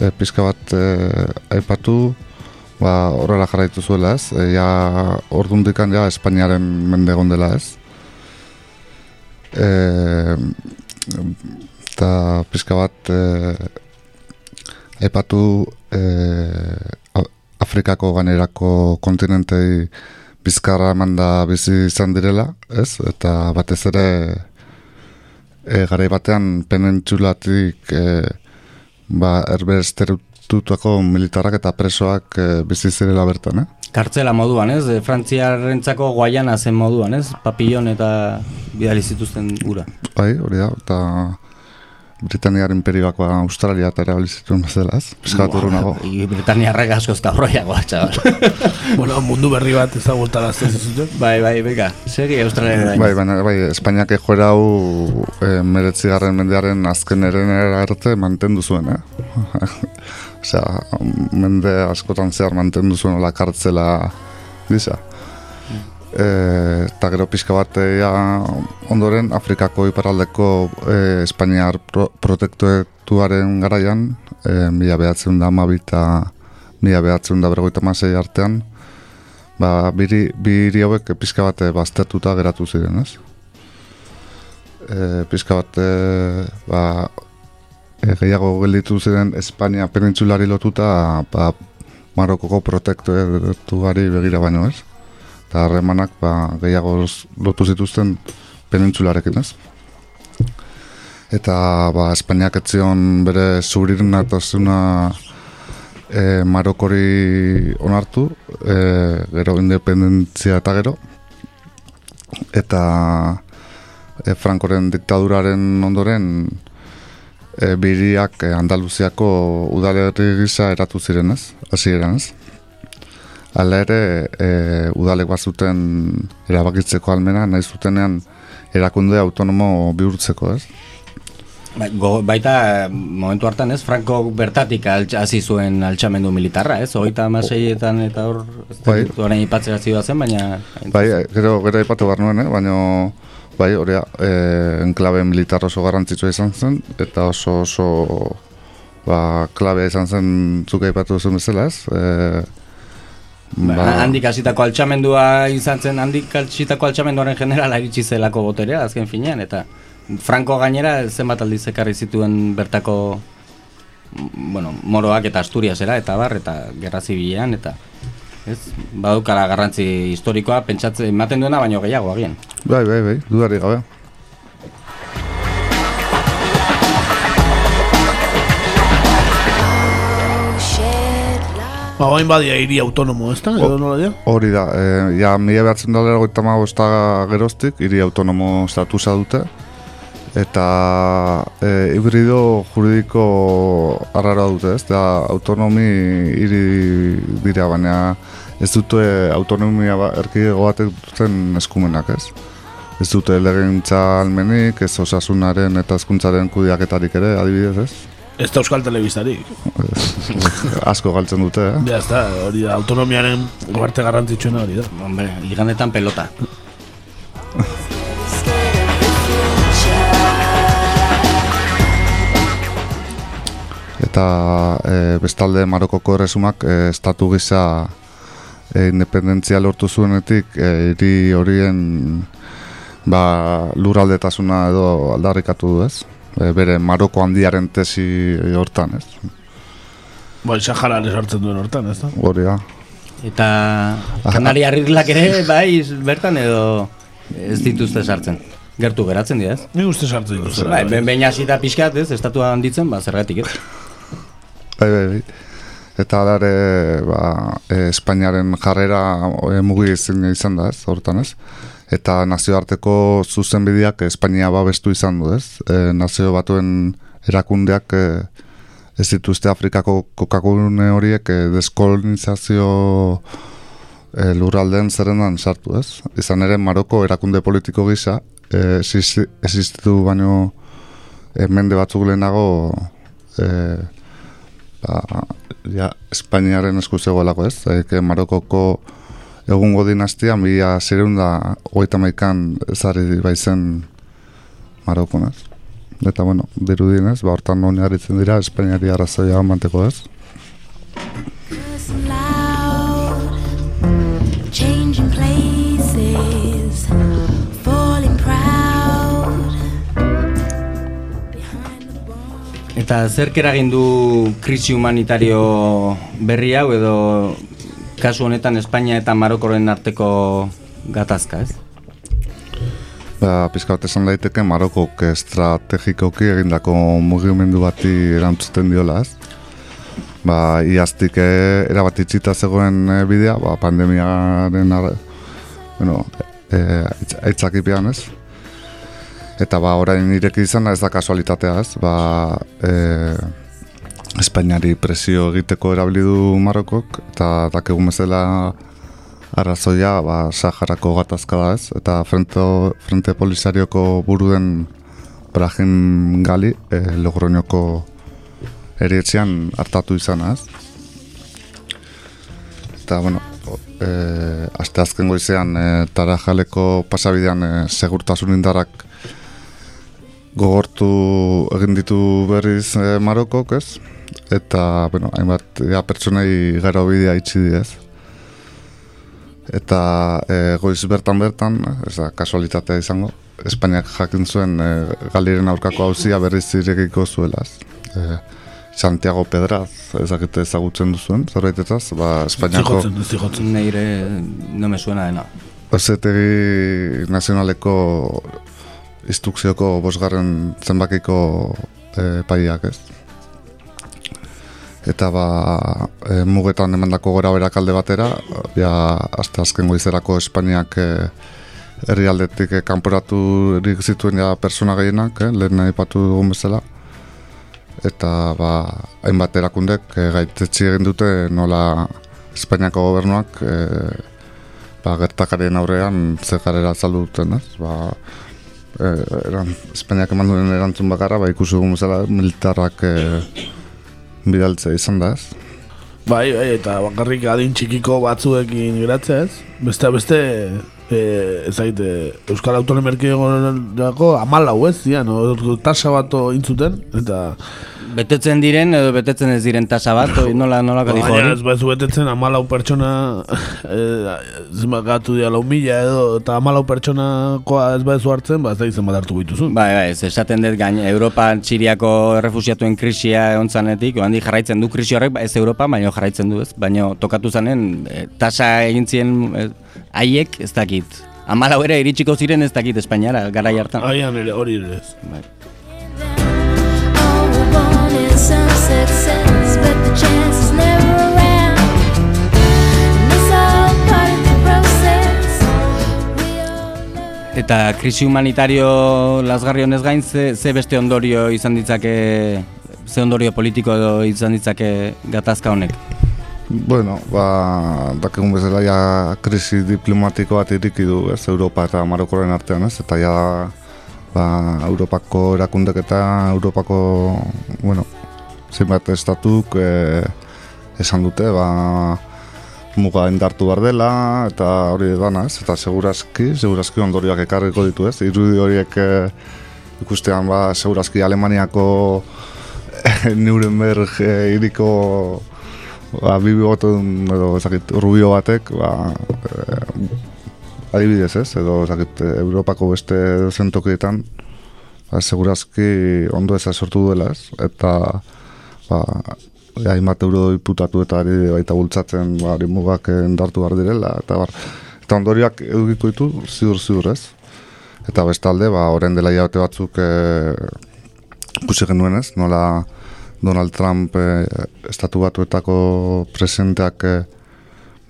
E, pizka bat e, aipatu, ba, horrela jarraitu zuela, ez? E, ja, ordundikan ja Espainiaren mende dela, ez? E, eta pizka bat e, aipatu e, A- Afrikako ganerako kontinentei bizkarra eman da bizi izan direla, ez? Eta batez ere e, garai batean penentsulatik e, ba, erbe esterututako militarrak eta presoak e, bizi zirela bertan, eh? Kartzela moduan, ez? E, Frantziarrentzako guaiana zen moduan, ez? Papillon eta bidali zituzten gura. Bai, hori da, eta Britaniar imperioak ba, Australia eta erabili zituen bezala, ez? Piskat urrunago. Britaniarrak askoz kabroiagoa, txabal. bueno, mundu berri bat ez da gultarazten zizuten. bai, bai, beka, segi Australia Bai, baina, bai, Espainiak joera hau e, meretzigarren mendearen azken eren arte mantendu zuen, eh? Osea, mende askotan zehar mantendu zuen ola kartzela gisa. E, eta gero pixka bat e, ja, ondoren Afrikako iparraldeko e, Espainiar pro, protektuaren garaian, e, mila behatzen da amabi eta mila behatzen da bergoita masei artean, ba, biri, biri hauek pixka bat e, baztertuta geratu ziren, ez? E, pixka bat e, ba, e, gehiago gelditu ziren Espainia penintsulari lotuta ba, Marokoko protektuari begira baino, ez? Eta harremanak ba, gehiago lotu zituzten penintsularekin, ez? Eta ba, Espainiak etzion bere zurirnatasuna e, Marokori onartu, e, gero independentzia eta gero, eta e, Frankoren diktaduraren ondoren e, biriak e, Andaluziako udalerri gisa eratu ziren ez, hasieran ez. Hala ere, e, udalek bat zuten erabakitzeko almena, nahi zutenean erakunde autonomo bihurtzeko ez. Ba, go, baita momentu hartan, ez? Franco bertatik hasi zuen altxamendu militarra, ez? Hogeita amaseietan eta hor, ez Bai. orain ipatzera zen, baina... Bai, gero, gero aipatu behar nuen, eh? baina bai, hori e, enklabe militar oso garrantzitsua izan zen, eta oso oso ba, klabea izan zen zuka aipatu zuen bezala, ez? E, Ba, handik hasitako altxamendua izan zen, handik hasitako altxamenduaren generala iritsi zelako boterea, azken finean, eta Franco gainera zenbat aldiz ekarri zituen bertako bueno, moroak eta Asturiasera eta bar, eta gerra zibilean, eta ez, badukara garrantzi historikoa, pentsatzen, ematen duena, baino gehiago agian. Bai, bai, bai, dudari gabe. Ba, bain badia hiri autonomo, ez da? Edo nola dira? Hori da, e, ja, mila behatzen dala erogeita bosta geroztik, hiri autonomo statusa dute, eta e, hibrido juridiko arraroa dute, ez, da autonomi hiri dira, baina ez dute autonomia ba, erkidego batek duten eskumenak, ez. Ez dute legintza almenik, ez osasunaren eta hezkuntzaren kudiaketarik ere, adibidez, ez. Ez da Euskal Telebistarik. Asko galtzen dute, eh? Ja, ez da, hori da, autonomiaren parte garrantzitsuena hori da. Hombre, igandetan pelota. Eta e, bestalde Marokoko erresumak e, estatu gisa e, independentzia lortu zuenetik e, horien ba, luraldetasuna edo aldarrikatu du ez e, bere Maroko handiaren tesi hortan ez Bai, Sahara sartzen duen hortan, ez da? hori da Eta Kanaria Irlak ere, bai, bertan edo ez dituzte sartzen. Gertu geratzen dira, ez? Ni uste sartzen dituzte. Bai, ben behin hasita pixkat, ez? Estatua handitzen, ba, zergatik, ez? Bai, bai, bai. Eta alare, ba, e, Espainiaren jarrera e, mugi izan izan da, ez, hortan ez. Eta nazioarteko zuzenbideak Espainia babestu izan du, ez. E, nazio batuen erakundeak e, ez dituzte Afrikako kokakune horiek e, deskolonizazio e, lurralden zerrendan sartu, ez. Izan ere Maroko erakunde politiko gisa, e, existi- existitu baino e, mende batzuk lehenago e, ba, ja, Espainiaren esku zegoelako ez, e, Marokoko egungo dinastia mila zireunda hogeita maikan ezari baizen Marokon ez. Eta bueno, dirudinez, ba hortan oinarritzen dira Espainiari arrazoia manteko ez. Eta zerk eragin du krisi humanitario berri hau edo kasu honetan Espainia eta Marokoren arteko gatazka, ez? Ba, pizka bat esan daiteke Marokok estrategikoki egindako mugimendu bati erantzuten diola, ez? Ba, iaztik eh, erabat itxita zegoen eh, bidea, ba, pandemiaren ara, bueno, e, aitzakipean, ez? Eta ba, orain ireki izan ez da kasualitatea, ez? Ba, e, Espainiari presio egiteko erabili du Marokok eta dakegun bezala arrazoia ba, Saharako gatazka da ez eta frente, frente Polisarioko buru den Brahim Gali e, Logroñoko erietxean hartatu izan ez eta bueno e, aste azken goizean e, Tarajaleko pasabidean e, segurtasun indarrak gogortu egin ditu berriz e, Marokok ez eta, bueno, hainbat ja, pertsonei gara bidea itxi diez. Eta e, goiz bertan bertan, ez da, kasualitatea izango, Espainiak jakin zuen e, galiren aurkako hauzia berriz zirekiko zuelaz. E, Santiago Pedraz, ezakite ezagutzen duzuen, zerbaitetaz, ba, Espainiako... Zijotzen, zijotzen. Neire, no me suena dena. Ozetegi nazionaleko instrukzioko bosgarren zenbakiko e, paiak ez eta ba, e, mugetan emandako gora berak alde batera, ja, azte azken goizerako Espainiak e, herrialdetik e, kanporatu erik zituen ja persona gehienak, e, lehen nahi dugun bezala. Eta ba, hainbat erakundek e, gaitetzi egin dute nola Espainiako gobernuak e, ba, gertakaren aurrean zekarera azaldu duten, ez? Ba, e, eran, Espainiak eman duen erantzun bakarra, ba, ikusi dugun bezala militarrak e, bidaltzea izan da. Bai, bai, eta bakarrik adin txikiko batzuekin geratzea ez. Beste, beste, e, ez zaite, Euskal Autonomia Erkidegorako amalau ez, zian, no? tasa bat intzuten, eta betetzen diren edo betetzen ez diren tasa bat, oi, nola, nola Ba, dijo Baina hori? ez baizu betetzen amalau pertsona eh, zenbat gatu dira lau mila edo eta amalau pertsonakoa ez baizu hartzen, ba ez da izan bat hartu bituzun. Bai, bai, ez esaten dut gain Europa Txiriako errefusiatuen krisia ontzanetik, handi jarraitzen du krisi horrek, ba, ez Europa, baina jarraitzen du ez, baina tokatu zanen e, tasa egin zien e, haiek ez dakit. Amalau ere iritsiko ziren ez dakit Espainiara, garai hartan. Aian ere, hori ere ez. Bai. Eta krisi humanitario lasgarri honez gain, ze, ze beste ondorio izan ditzake, ze ondorio politiko izan ditzake gatazka honek? Bueno, ba, dakigun bezala ja krisi diplomatiko bat iriki du, ez, Europa eta Marokoren artean, ez, eta ja ba, Europako erakundek eta Europako, bueno, zenbat estatuk e, esan dute, ba, muga indartu behar dela, eta hori dana, ez, eta segurazki, segurazki ondorioak ekarriko ditu, ez, irudi horiek e, ikustean, ba, segurazki Alemaniako Nuremberg e, iriko ba, bibi botun edo ezakit, rubio batek ba, e, adibidez ez, edo ezakit, Europako beste zentokietan ba, segurazki ondo eza sortu duela ez, eta ba, hainbat euro iputatu eta ari baita bultzatzen ba, mugak endartu behar direla, eta bar, eta ondorioak edukiko ditu ziur ziur ez. Eta bestalde, ba, orain dela hilabete batzuk e, ikusi genuen ez, nola Donald Trump e, estatu batuetako presenteak e,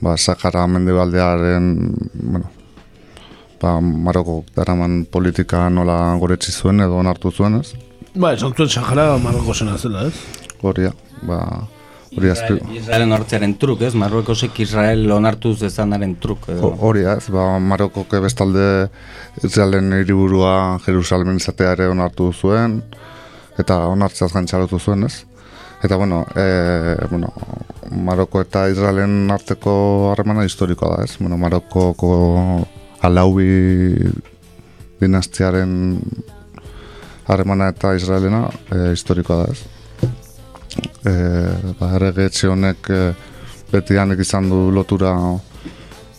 ba, Sahara mendebaldearen bueno, ba, Maroko daraman politika nola goretsi zuen edo onartu zuen ez. Ba, esan zuen Sahara Maroko zena zela, ez? Hori da, ba, hori azpi. Israelen hortzearen truk, ez? Marruekosek Israel onartu zezanaren truk. Edo. Ho- Hori ez, ba, Marokok bestalde Israelen hiriburua Jerusalem izatea ere onartu zuen, eta onartzeaz gantxarotu zuen ez. Eta bueno, e, bueno, Maroko eta Israelen arteko harremana historikoa da ez. Bueno, Marokoko alaubi dinastiaren harremana eta Israelena e, historikoa da ez. E, ba, erregetxe honek e, betianek izan du lotura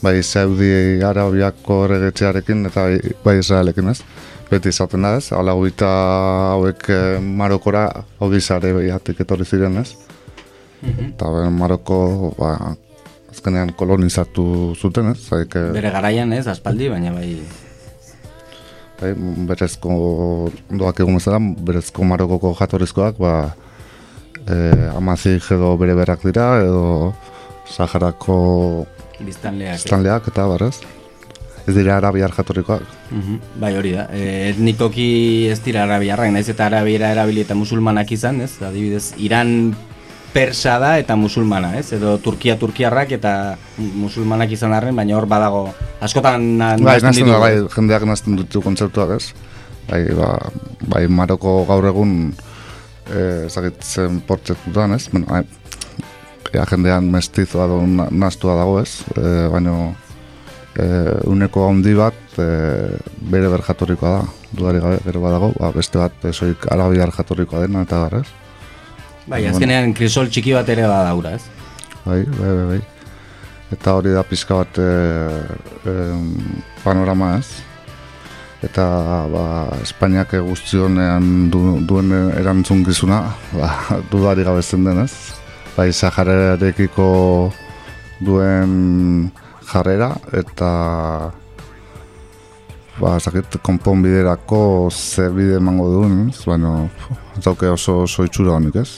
bai Saudi Arabiako erregetxearekin eta bai- bai Israelekin ez. beti izaten da ez, ala hogeita hauek eh, Marokora odizare behiatik etorri ziren ez. Eta ben, Maroko, ba, azkenean kolonizatu zuten ez, zaik, eh, Bere garaian ez, aspaldi, baina bai... bai, berezko doak egun bezala, berezko Marokoko jatorrizkoak, ba, eh, amazik edo bere berak dira, edo Saharako Biztanleak. biztanleak eta barrez. Ez dira arabiar jatorrikoak. Mhm, Bai, hori da. E, etnikoki ez dira arabiarrak, naiz eta arabiera erabili eta musulmanak izan, ez? Adibidez, Iran persa da eta musulmana, ez? Edo Turkia turkiarrak eta musulmanak izan arren, baina hor badago askotan Bai, nazten da, ditugu. bai, jendeak nazten ditu kontzeptuak ez. Bai, ba, bai, Maroko gaur egun eh, ezagitzen portzetutan ez. Bueno, bai, ja, jendean mestizoa do, na- naztua dago ez. E, baina e, uneko handi bat e, bere ber jatorrikoa da. Dudari gabe, gero badago, ba, beste bat e, soik arabiar jatorrikoa dena eta gara ez. Bai, azkenean krisol txiki bat ere badaura, ez? Bai, bai, bai, bai. Eta hori da pizka bat e, em, panorama ez. Eta ba, Espainiak guztionean du, duen erantzun gizuna, ba, dudari gabezen denez. Bai, Sahararekiko duen jarrera eta ba, zakit, konponbiderako zer bide emango duen, ez? ez dauke oso, oso itxura honik ez.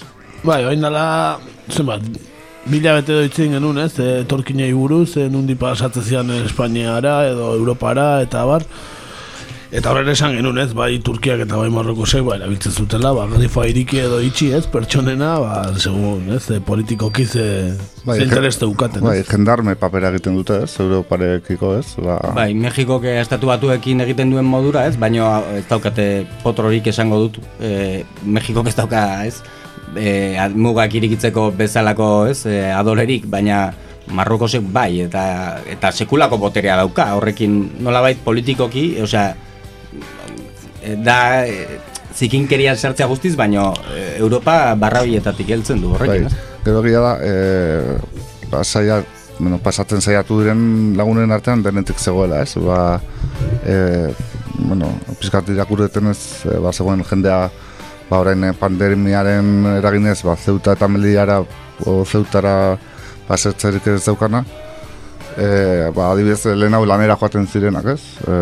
Bai, oin dala, zenbat, mila bete doitzen genuen, ez, e, torkinei buruz, e, nundi pasatzen zian Espainiara edo Europara, eta bar. Eta horren esan genuen, ez, bai Turkiak eta bai Marrokosek, ba, erabiltzen zutela, ba, garifoa iriki edo itxi, ez, pertsonena, ba, segun, ez, e, politikoki ze, ze intereste ukaten, Bai, ez. jendarme papera egiten dute, ez, Europarekiko, ez, ba, Bai, Mexikok estatu batuekin egiten duen modura, ez? Baina ez daukate potrorik esango dut. E, Mexikok ez dauka, ez? E, mugak irikitzeko bezalako, ez? E, adorerik, baina Marrokosek bai, eta eta sekulako boterea dauka, horrekin nolabait politikoki, osea, da e, zikinkeria sartzea guztiz, baina e, Europa barrabietatik heltzen du bai, horrekin, ez? gero egia da, e, ba, saia, bueno, pasatzen saiatu diren lagunen artean denetik zegoela, ez, ba, e, bueno, pizkat irakurreten ez, ba, zegoen jendea, ba, orain eh, pandemiaren eraginez, ba, zeuta eta meliara, o zeutara pasetzerik ez daukana, e, ba, adibidez, lehen hau lanera joaten zirenak, ez, e,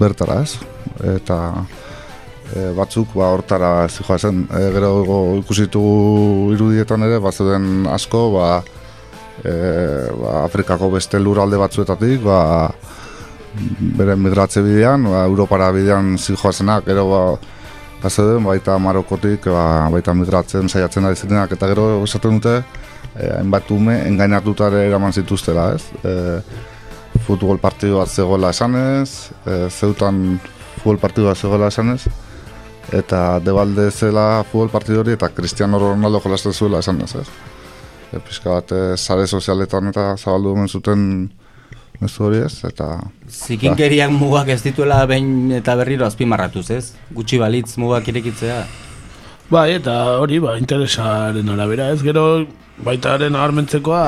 bertara, ez, eta e, batzuk ba hortara zijoa. E, gero ikusi ditugu irudietan ere, bazeuden asko, ba, e, ba, Afrikako beste lurralde batzuetatik, ba, bere migratze bidean, ba, Europara bidean zijoa gero ba, bazeuden, baita Marokotik, ba, baita migratzen saiatzen ari zirenak, eta gero esaten dute, e, hainbat ume engainatuta ere eraman zituztela, ez? E, futbol partidu bat zegoela esanez, e, zeutan futbol partidu bat zegoela esanez, eta debalde zela futbol partidu hori eta Cristiano Ronaldo jolasten zuela esanez, ez? E, pixka bat, e, sare sozialetan eta zabaldu omen zuten mezu hori ez, eta... Zikinkeriak mugak ez dituela behin eta berriro azpimarratuz, ez? Gutxi balitz mugak irekitzea. Bai, eta hori, ba, interesaren arabera, ez gero baitaren agarmentzekoa,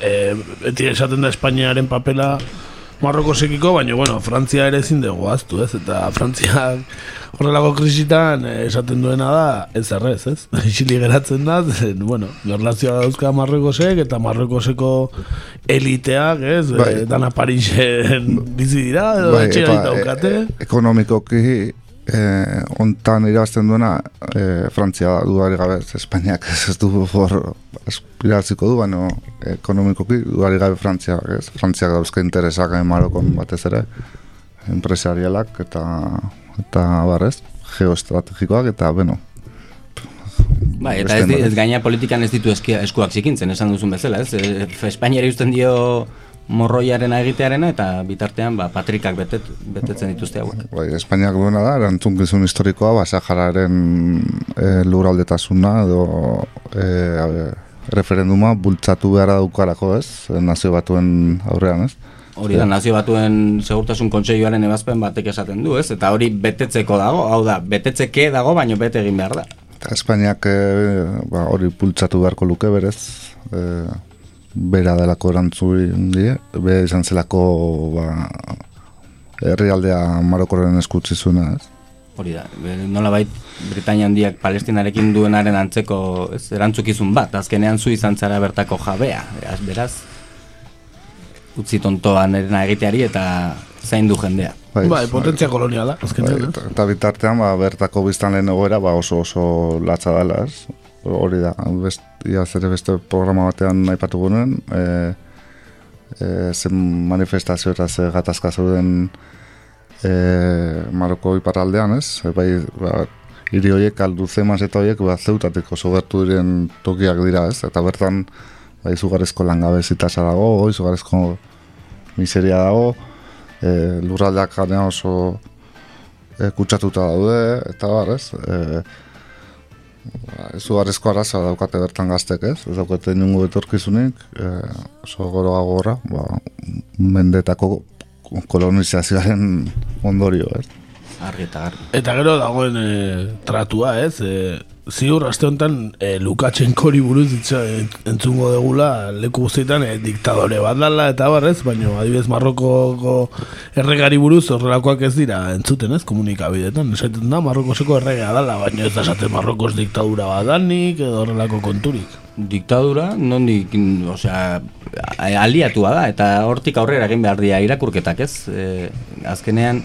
e, beti esaten da Espainiaren papela Marrokosekiko, baina, bueno, Frantzia ere ezin dugu aztu, ez? Eta Frantziak horrelako krisitan eh, esaten duena da, ez errez, ez? Isili geratzen da, zen, bueno, gerlazioa dauzka Marrokosek eta Marrokoseko eliteak, ez? Bai. E, dana Parisen bizi dira, edo Bai, etxe eta, daukate. e- ekonomikoki eh, ontan irabazten duena eh, Frantzia da, dudari gabe, Espainiak ez, du hor aspiratziko du, baina ekonomikoki dudari gabe Frantzia, ez? Frantziak dauzka interesak eh, Marokon batez ere, empresarialak eta eta barrez, geoestrategikoak eta, bueno, Bai, eta ez, di- ez gaina politikan ez ditu eskia, eskuak zikintzen, esan duzun bezala, ez? E, Espainiari usten dio morroiaren egitearena eta bitartean ba, patrikak betet, betetzen dituzte hauek. Bai, Espainiak duena da, erantzukizun historikoa, ba, Sahararen e, lurraldetasuna edo e, referenduma bultzatu beharra daukarako, ez? Nazio batuen aurrean, ez? Hori da, nazio batuen segurtasun kontseiluaren ebazpen batek esaten du, ez? Eta hori betetzeko dago, hau da, betetzeke dago, baino bete egin behar da. Eta Espainiak e, ba, hori bultzatu beharko luke berez, e, bera delako erantzun die, be izan zelako ba, herrialdea Marokoren eskutzi zuena, ez? Hori da, nola bait, Britania handiak palestinarekin duenaren antzeko ez, erantzukizun bat, azkenean zu izan zara bertako jabea, beraz, beraz utzi tontoan erena egiteari eta zaindu jendea. Bai, bai potentzia koloniala, azkenean. Bai, eta, eta bitartean, ba, bertako biztan lehen egoera, ba, oso oso latza dela, ez? Hori da, best, ia zere beste programa batean aipatu gunen, e, e, zen manifestazio eta ze gatazka zeuden e, Maroko iparraldean, ez? E, bai, ba, hiri horiek, aldu zemaz eta horiek, ba, zeutatik oso diren tokiak dira, ez? Eta bertan, ba, izugarrizko langabezitasa dago, izugarrizko miseria dago, e, lurraldeak oso e, kutsatuta daude, eta bar, ez? E, ba, izugarrizko arazoa daukate bertan gaztek, ez? Ez daukate nungo betorkizunik, e, oso goro agorra, ba, mendetako kolonizazioaren ondorio, ez? Argi eta argi. Eta gero dagoen e, tratua, ez? E, ziur, aste honetan, e, Lukashenkori buruz itza, entzungo degula leku guztietan e, diktadore bat dala eta barrez, baina adibidez Marrokoko erregari buruz horrelakoak ez dira entzuten ez komunikabidetan. Esaten da, Marrokoseko erregea dala, baina ez da esaten Marrokos diktadura bat danik edo horrelako konturik. Diktadura, nondik, osea, aliatua da, eta hortik aurrera egin behar dira irakurketak ez. E, azkenean,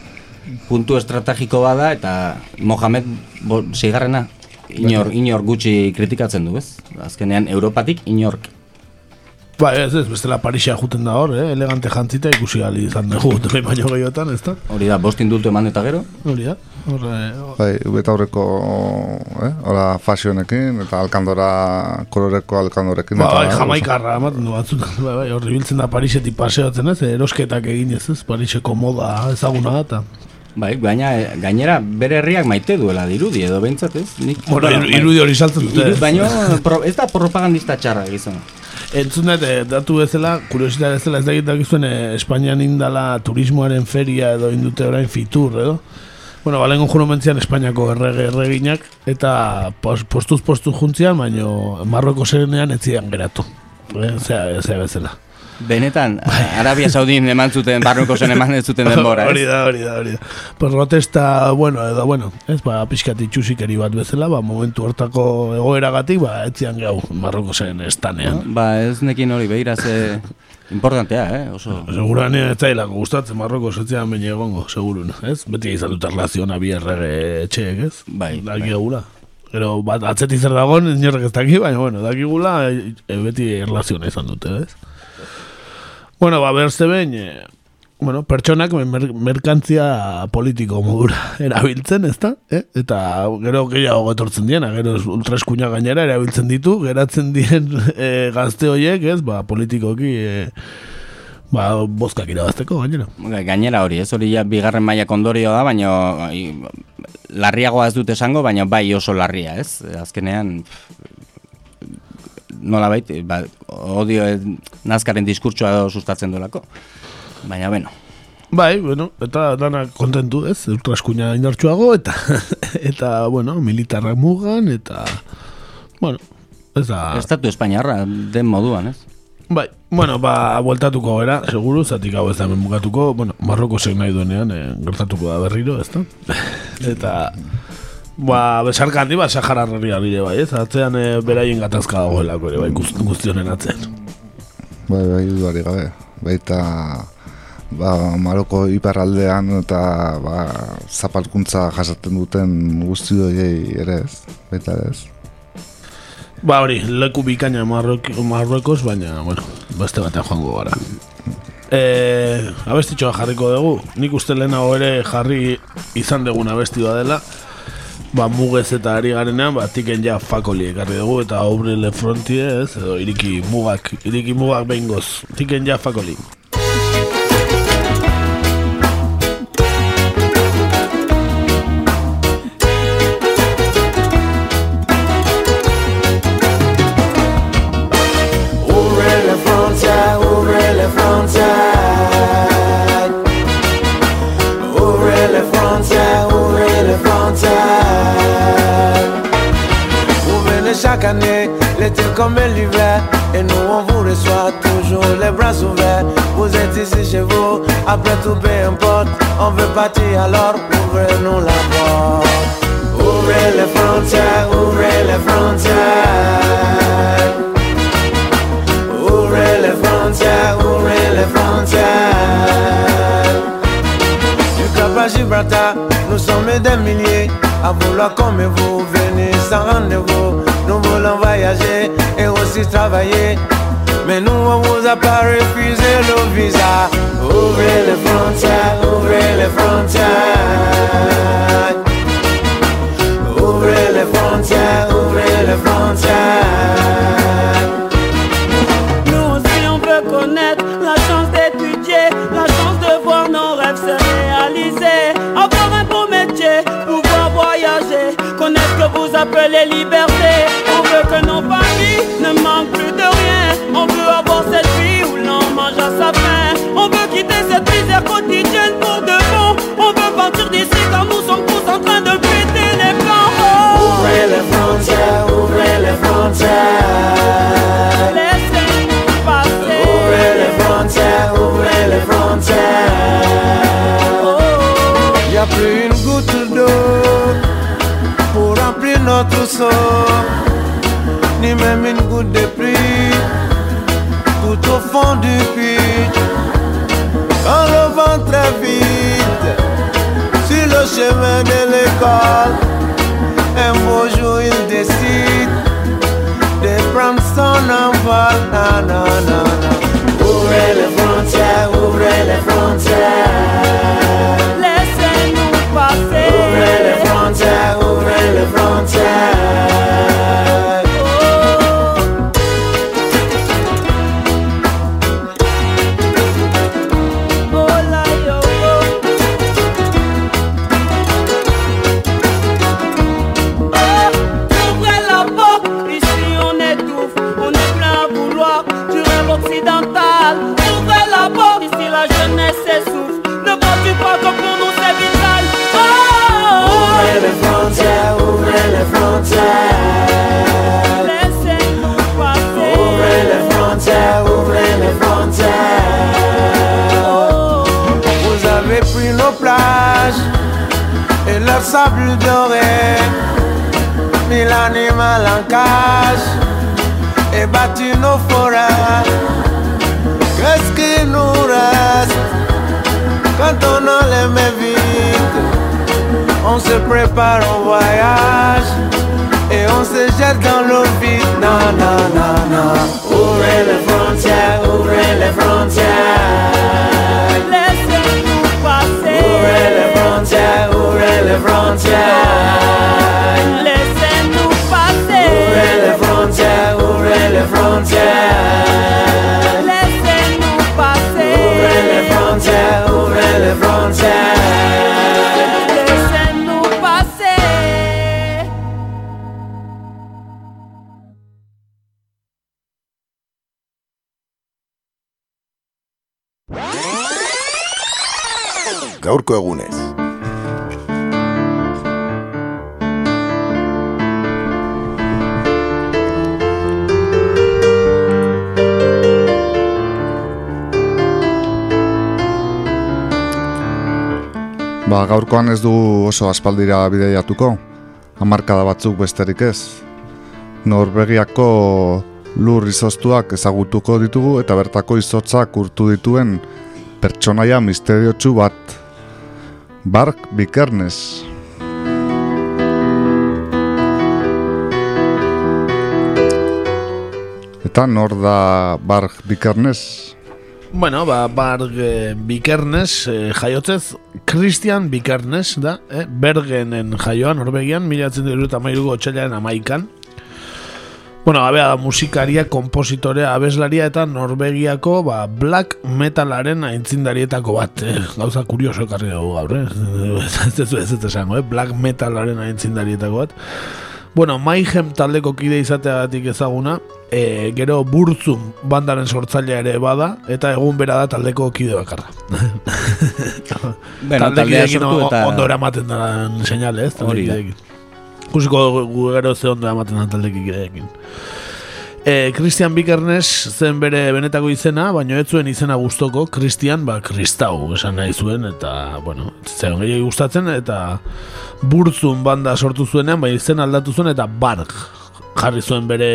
puntu estrategiko bada eta Mohamed bo, sigarrena inor, inor gutxi kritikatzen du, ez? Azkenean, Europatik inork. Ba, ez ez, bestela Parisia juten da hor, eh? elegante jantzita ikusi gali izan dugu, behin baino gehiotan, ez da? Hori da, bost indultu eman eta gero? Hori da, hor... Bai, beta horreko, eh? Hora, fashionekin, eta alkandora, koloreko alkandorekin. Ba, bai, jamaikarra, ematen du batzutan, bai, bai, horri biltzen da Parisetik paseatzen ez, erosketak egin ez ez, Pariseko moda ezaguna eta... Bai, baina gainera bere herriak maite duela dirudi edo behintzat ez? Nik, bueno, irudi hori saltzen dute. Baina ez da propagandista txarra gizon. Entzun dut, eh, datu bezala, kuriosita bezala ez da egitak izuen eh, Espainian indala turismoaren feria edo indute orain fitur edo. Bueno, balengo juro mentzian Espainiako errege erreginak eta postuz postuz juntzian, baino Marroko zerenean ez geratu. Eh, zea, zea bezala. Benetan, Arabia Saudin eman zuten, barruko zen eman ez zuten denbora, Hori da, hori da, hori da. Protesta, bueno, edo, bueno, ez, ba, pixkat itxusikeri bat bezala, ba, momentu hortako egoeragatik, ba, etzian gau, barruko zen estanean. Ba, ez nekin hori, behira, ze importantea, eh, oso... Seguran ez zailako gustatzen Marroko setzean baina egongo, segurun, ez? Beti izan dut erlaziona bi errege etxeek, ez? Bai, Daki gula. Gero, bat, atzeti zer dagoen, inorrek ez daki, baina, bueno, daki gula, e, beti erlaziona izan dute, ez? Bueno, ba, berzte behin, e, bueno, pertsonak mer merkantzia politiko modura erabiltzen, ezta? Eh? Eta gero gehiago getortzen diena, gero ultraeskuina gainera erabiltzen ditu, geratzen dien e, gazte horiek, ez? Ba, politikoki... E, Ba, bozkak irabazteko, gainera. Gainera hori, ez hori ja bigarren maila kondorio da, baina larriagoa ez dut esango, baina bai oso larria, ez? Azkenean, nola bait, ba, odio nazkaren diskurtsoa sustatzen duelako. Baina, bueno. Bai, bueno, eta dana kontentu ez, ultraskuina indartsuago, eta, eta, bueno, militarrak mugan, eta, bueno, ez da... Estatu Espainiarra, den moduan, ez? Bai, bueno, ba, bueltatuko gara, seguru, zatik hau ez da bukatuko, bueno, Marroko zein nahi duenean, eh, gertatuko da berriro, ez da? eta, ba, besarka handi, ba, Sahara herria bide bai, ez? Atzean e, beraien gatazka dagoelako ere, bai, guztionen atzean. Bai, bai, duari gabe, baita, ba, Maroko iparraldean eta, ba, zapalkuntza jasaten duten guzti doiei ere ez, baita ez. Ba hori, leku bikaina Marruekos, baina, bueno, beste batean joango gara. E, abestitxoa jarriko dugu, nik uste lehenago ere jarri izan dugun abestioa dela, ba mugez eta ari garenean, ba tiken ja fakoli ekarri dugu, eta obre le frontie ez, edo iriki mugak, iriki mugak behingoz, tiken ja fakoli. Après tout, peu importe. On veut partir alors, ouvrez-nous la porte. Ouvrez les frontières, ouvrez les frontières. Ouvrez les frontières, ouvrez les frontières. Du Cap à Gibraltar, nous sommes des milliers à vouloir comme vous venir sans rendez-vous. Nous voulons voyager et aussi travailler. Mais nous, on vous a pas refusé le visa. Ouvrez les frontières, ouvrez les frontières. Ouvrez les frontières, ouvrez les frontières. Nous aussi on veut connaître la chance d'étudier, la chance de voir nos rêves se réaliser. Avoir un beau métier, pouvoir voyager, connaître ce que vous appelez liberté. On veut que nos familles ne manquent plus de rien. On veut avoir cette vie où l'on mange à sa faim. Quitter cette misère quotidienne pour de bon. On veut partir d'ici car nous sommes tous en train de péter les plans. Ouvrez les frontières, ouvrez les frontières. Laissez-nous passer. Ouvrez les frontières, ouvrez les frontières. Y a plus une goutte d'eau pour remplir notre seau, ni même une goutte de pluie tout au fond du puits. Vite sur le chemin de l'école. Un beau jour, il décide de prendre son envol. Na, sable doré. Mis l'animal en cage et battu nos forêts. Qu'est-ce qui nous reste quand on a les mains vides? On se prépare au voyage et on se jette dans l'eau vide. Non, non, non, non. Ouvrez les frontières, ouvrez les frontières. Laissez-nous passer. Ouvrez frontières. Laissez-nous passer. Ouvrez les frontières, ouvrez les frontières. Laissez-nous passer. Ouvrez les frontières, ouvrez les frontières. Laissez-nous passer. Gaurko egunez. Ba, gaurkoan ez du oso aspaldira bideiatuko, hamarkada batzuk besterik ez. Norvegiako lur izoztuak ezagutuko ditugu eta bertako izotzak urtu dituen pertsonaia misteriotsu bat. Bark Bikernes. Eta nor da Bark Bikernes? Bueno, ba, Barg eh, Bikernes, eh, jaiotzez, Christian Bikernes da, eh? Bergenen jaioa, Norvegian, miratzen dut eta mairuko otxailaren amaikan. Bueno, abea da musikaria, kompositorea, abeslaria eta Norvegiako ba, black metalaren aintzindarietako bat. Eh? Gauza kurioso ekarri dugu gaur, eh? ez ez ez esango, eh? black metalaren aintzindarietako bat. Bueno, Mayhem taldeko kide izateagatik ezaguna, e, gero Burzum bandaren sortzailea ere bada, eta egun bera da taldeko kide bakarra. Bueno, taldea sortu eta- Ondo eramaten da seinale, ez? Hori da. gu gero ze ondo ematen da taldekideekin. E, Christian Bikernes zen bere benetako izena, baina ez zuen izena gustoko Christian, ba, Kristau esan nahi zuen, eta, bueno, zen gehiago gustatzen, eta burtzun banda sortu zuenean, bai izen aldatu zuen, eta Barg jarri zuen bere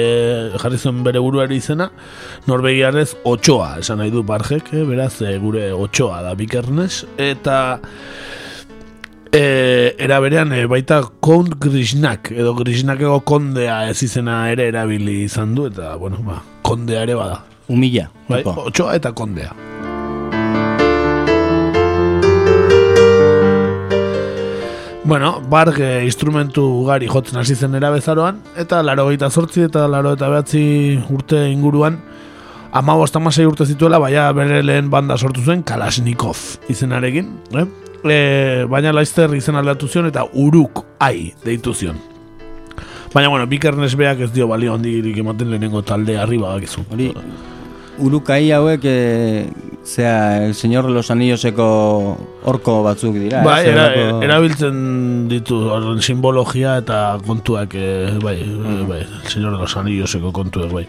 jarri zuen bere buruari izena Norvegiarrez otxoa esan nahi du Bargek eh? beraz eh, gure otxoa da Bikernes eta e, era berean e, baita Count Grishnak edo Grishnakego kondea ez izena ere erabili izan du eta bueno ba kondea ere bada Humilla. bai, otxoa eta kondea Bueno, barg eh, instrumentu ugari jotzen hasi zen erabezaroan, eta laro gehieta sortzi eta laro eta behatzi urte inguruan, ama amasei urte zituela, baina bere lehen banda sortu zuen Kalashnikov izenarekin, eh? E, baina laizter izen aldatu zion eta uruk ai deitu zion. Baina, bueno, Bikernes beak ez dio balio handirik ematen lehenengo talde arriba bakizu. Hori, urukai hauek, e, zea, el señor de los anilloseko orko batzuk dira. Bai, eh? era, Zelako- erabiltzen ditu horren simbologia eta kontuak, eh, bai, mm. bai, el señor de los anilloseko kontuak, bai.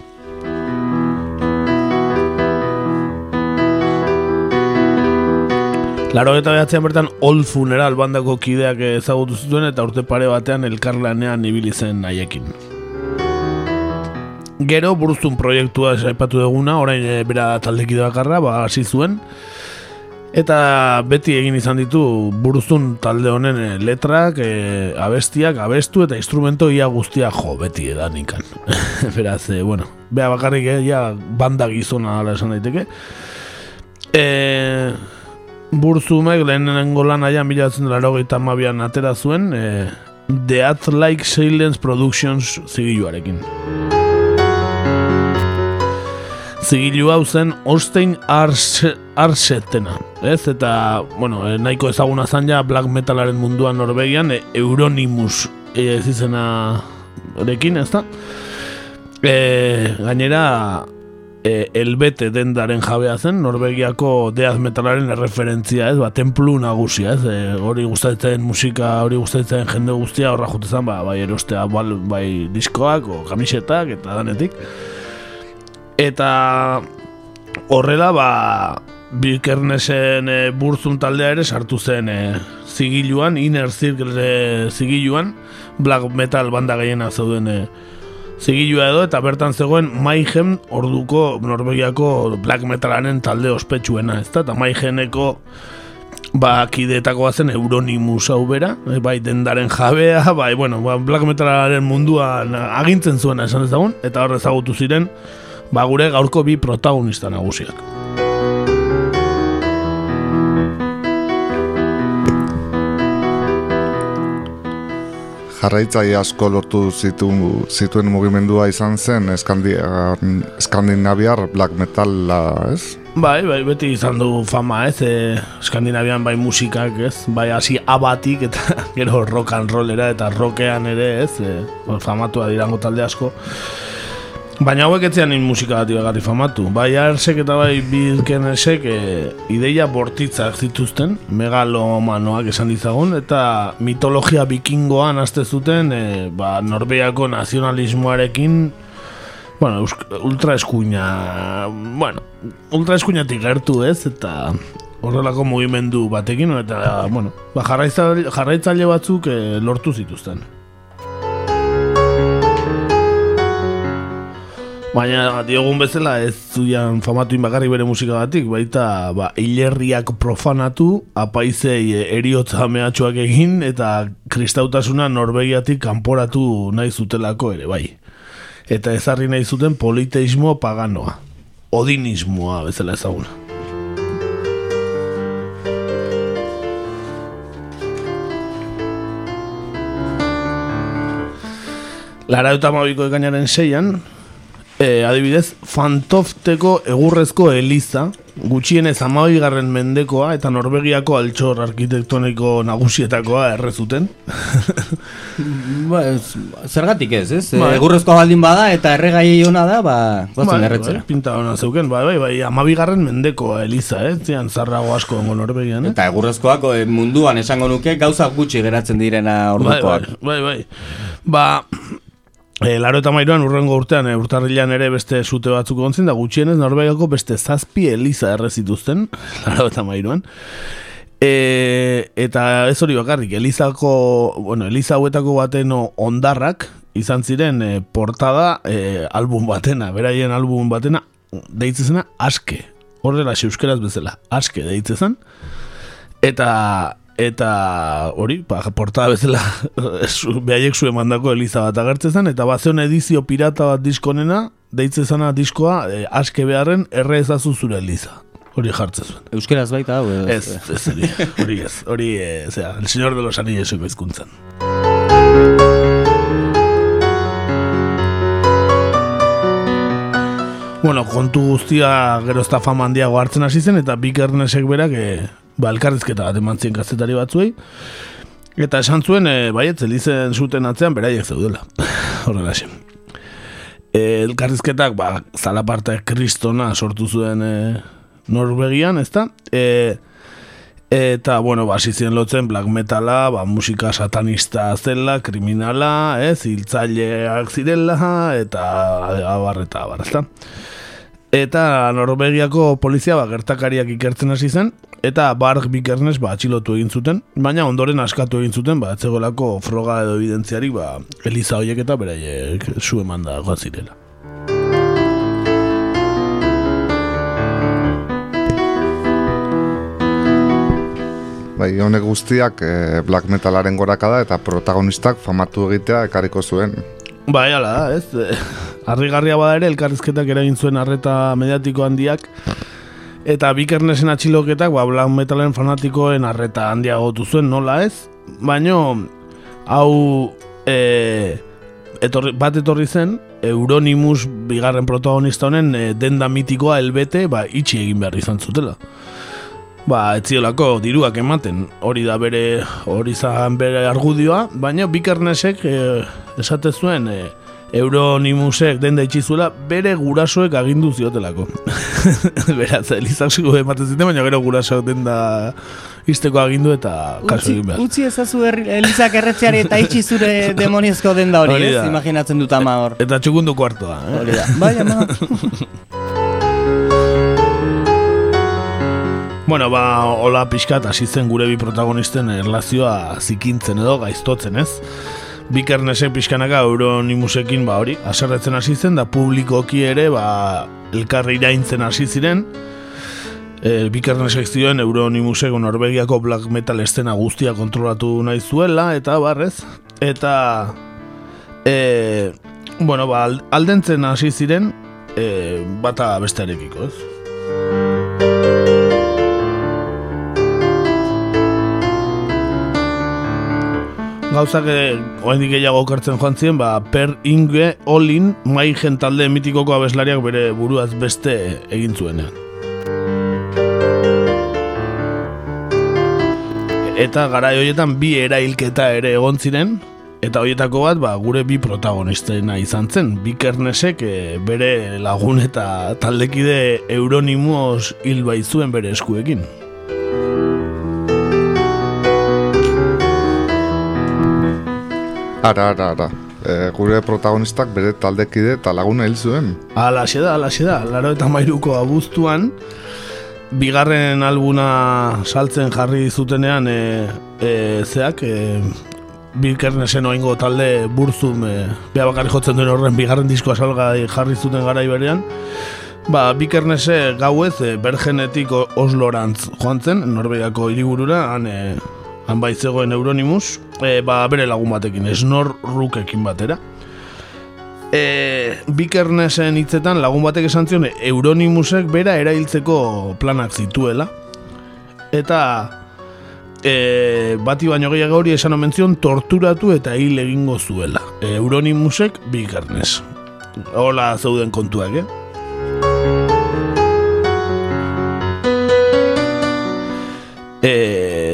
Laro eta behatzean bertan Old Funeral bandako kideak ezagutu zituen eta urte pare batean elkarlanean ibili zen haiekin. Gero buruztun proiektua aipatu duguna, orain e, bera taldekide bakarra, ba, hasi zuen. Eta beti egin izan ditu buruztun talde honen eh, letrak, e, abestiak, abestu eta instrumento ia guztia jo, beti edan ikan. Beraz, e, bueno, bea bakarrik eh, ja banda gizona ala esan daiteke. E, Burzumek lehenengo lan aia mila laro mabian atera zuen e, The At Like Silence Productions zigiluarekin. Zigilu hau zen Ostein Arse, Arsetena, ez? Eta, bueno, e, nahiko ezaguna zan ja black metalaren munduan Norvegian, e, Euronimus e, ez izena erekin, ez da? E, gainera, e, elbete dendaren jabea zen, Norvegiako death metalaren erreferentzia, ez, ba, templu nagusia, ez, e, gustatzen musika, hori gustatzen jende guztia, horra jutezan, ba, bai erostea, bal, bai diskoak, o kamisetak, eta danetik. Eta horrela, ba, Bikernesen e, burzun taldea ere sartu zen e, zigiluan, Inner Circle e, zigiluan, black metal banda gehiena zeuden e, zigilua edo, eta bertan zegoen Mayhem orduko Norvegiako black metalaren talde ospetsuena, ez da? Eta Mayhemeko ba, kidetakoa zen Euronimus hau bera, e, bai dendaren jabea, bai, bueno, ba, black metalaren munduan agintzen zuena esan ezagun, eta hor ezagutu ziren, ba, gure gaurko bi protagonista nagusiak. jarraitzaile asko lortu zitu, zituen mugimendua izan zen Eskandi, Skandinaviar black metala, ez? Bai, bai, beti izan du fama, ez? E, Skandinavian bai musikak, ez? Bai hasi abatik eta gero rock and rollera eta rockean ere, ez? E, bueno, famatua dirango talde asko. Baina hauek etzean in musika bat bagarri famatu. Bai arsek eta bai bilkenesek e, ideia bortitzak zituzten, megalomanoak esan ditzagun, eta mitologia bikingoan azte zuten, e, ba, Norbeako nazionalismoarekin, bueno, ultra eskuina, bueno, ultra eskuinatik gertu ez, eta horrelako mugimendu batekin, eta, bueno, ba, jarraitzaile batzuk e, lortu zituzten. Baina diogun bezala ez zuian famatuin bakarrik bere musikagatik, baita ba, hilerriak profanatu, apaizei eriotza mehatxuak egin eta kristautasuna Norvegiatik kanporatu nahi zutelako ere, bai. Eta ezarri nahi zuten politeismo paganoa, odinismoa bezala ezaguna. Lara eta mabiko ekainaren seian, e, adibidez, Fantofteko egurrezko eliza, gutxienez amabigarren mendekoa eta Norvegiako altxor arkitektoniko nagusietakoa errezuten. Ba, ez- zergatik ez, ez? Bai. Egurrezko baldin bada eta erregai ona da, ba, gotzen erretzera. bai, pinta ona zeuken, bai, bai, bai, amabigarren mendekoa eliza, eh? Zian zarrago asko ongo Norvegian, eh? Eta egurrezkoak eh, munduan esango nuke gauza gutxi geratzen direna bai, ordukoak. bai, bai, bai. Ba, E, laro eta mairuan urrengo urtean, e, urtarrilan ere beste sute batzuk gontzen, da gutxienez Norvegiako beste zazpi eliza erre zituzten, laro eta mairuan. E, eta ez hori bakarrik, elizako, bueno, eliza hauetako baten ondarrak, izan ziren e, portada e, album batena, beraien album batena, deitzezena aske, horrela euskeraz bezala, aske deitzezan, eta eta hori, ba, portada bezala behaiek zuen mandako eliza bat agertzen eta bat edizio pirata bat diskonena, deitzezana diskoa, e, aske beharren erre ezazu zure eliza. Hori jartzen zuen. Euskeraz baita, hau? Ez, ez, hori, hori ez. Hori, e, zera, el señor de los anillos izkuntzan. Bueno, kontu guztia gero ez da fama handiago hartzen hasi zen, eta Bik Ernesek berak, e, ba, elkarrizketa bat eman zien kazetari batzuei, eta esan zuen, e, baiet, elizen zuten atzean, beraiek zeudela. Horrela esan. E, elkarrizketak, ba, zalaparte kristona sortu zuen e, Norvegian, ezta? E, eta, bueno, ba, ziren lotzen black metala, ba, musika satanista zela, kriminala, ez, hiltzaileak zirela, eta abar, eta abar, ezta? Eta Norvegiako polizia ba, gertakariak ikertzen hasi zen, eta Barg Bikernes ba, atxilotu egin zuten, baina ondoren askatu egin zuten, ba, etzegoelako froga edo evidentziari, ba, Eliza horiek eta beraiek zu eman da goazirela. Bai, honek guztiak eh, black metalaren gorakada eta protagonistak famatu egitea ekariko zuen. Bai, ala ez. Arrigarria bada ere, elkarrizketak eragin zuen arreta mediatiko handiak. Eta bikernesen atxiloketak, ba, black metalen fanatikoen arreta handiagotu zuen, nola ez? Baino, hau e, etorri, bat etorri zen, Euronimus bigarren protagonista honen e, denda mitikoa elbete, ba, itxi egin behar izan zutela ba, etziolako diruak ematen, hori da bere, hori zan bere argudioa, baina Bikernesek e, esate zuen e, Euronimusek den daitxizuela bere gurasoek agindu ziotelako. Beraz, Elizak ematen ziten, baina gero gurasoek den da izteko agindu eta kaso egin behar. Utzi ezazu er, Elizak erretzeari eta itxi zure demoniezko den da hori, ez? Imaginatzen dut ama hor. Eta txukundu kuartoa. Eh? Hori da. Bai, ama. Bueno, ba, hola pixkat, hasi zen gure bi protagonisten erlazioa zikintzen edo gaiztotzen, ez? Bikernese pixkanaka euronimusekin, ba, hori, aserretzen hasi zen, da publikoki ere, ba, elkarri iraintzen hasi ziren, e, Bikernesek zioen euronimusek Norvegiako black metal estena guztia kontrolatu nahi zuela, eta barrez, eta, e, bueno, ba, aldentzen hasi ziren, e, bata bestearekiko, ez? Gauzak oendik gehiago okertzen joan ziren, ba, per inge olin mai jentalde mitikoko abeslariak bere buruaz beste egin zuenean. Eta gara horietan bi erailketa ere egon ziren, eta horietako bat ba, gure bi protagonistena izan zen. Bi kernesek eh, bere lagun eta taldekide euronimos hil zuen bere eskuekin. Ara, ara, ara. E, gure protagonistak bere taldekide eta laguna hil zuen. Ala, da, ala, da. Laro eta mairuko abuztuan, bigarren albuna saltzen jarri zutenean, e, e, zeak, e, Bilkernesen oingo talde burzum, e, beha bakarri jotzen duen horren bigarren diskoa salga jarri zuten gara iberean, Ba, Bikernese gauez e, Bergenetik Oslorantz joan zen, Norbegiako hiriburura, han e, han baitzegoen Euronimus, e, ba, bere lagun batekin, esnor rukekin batera. E, Bikernesen hitzetan lagun batek esan zion Euronimusek bera erailtzeko planak zituela. Eta e, bati baino gehiago hori esan omen zion torturatu eta hil egingo zuela. E, Euronimusek Bikernes. Hola zeuden kontuak, eh? Eh,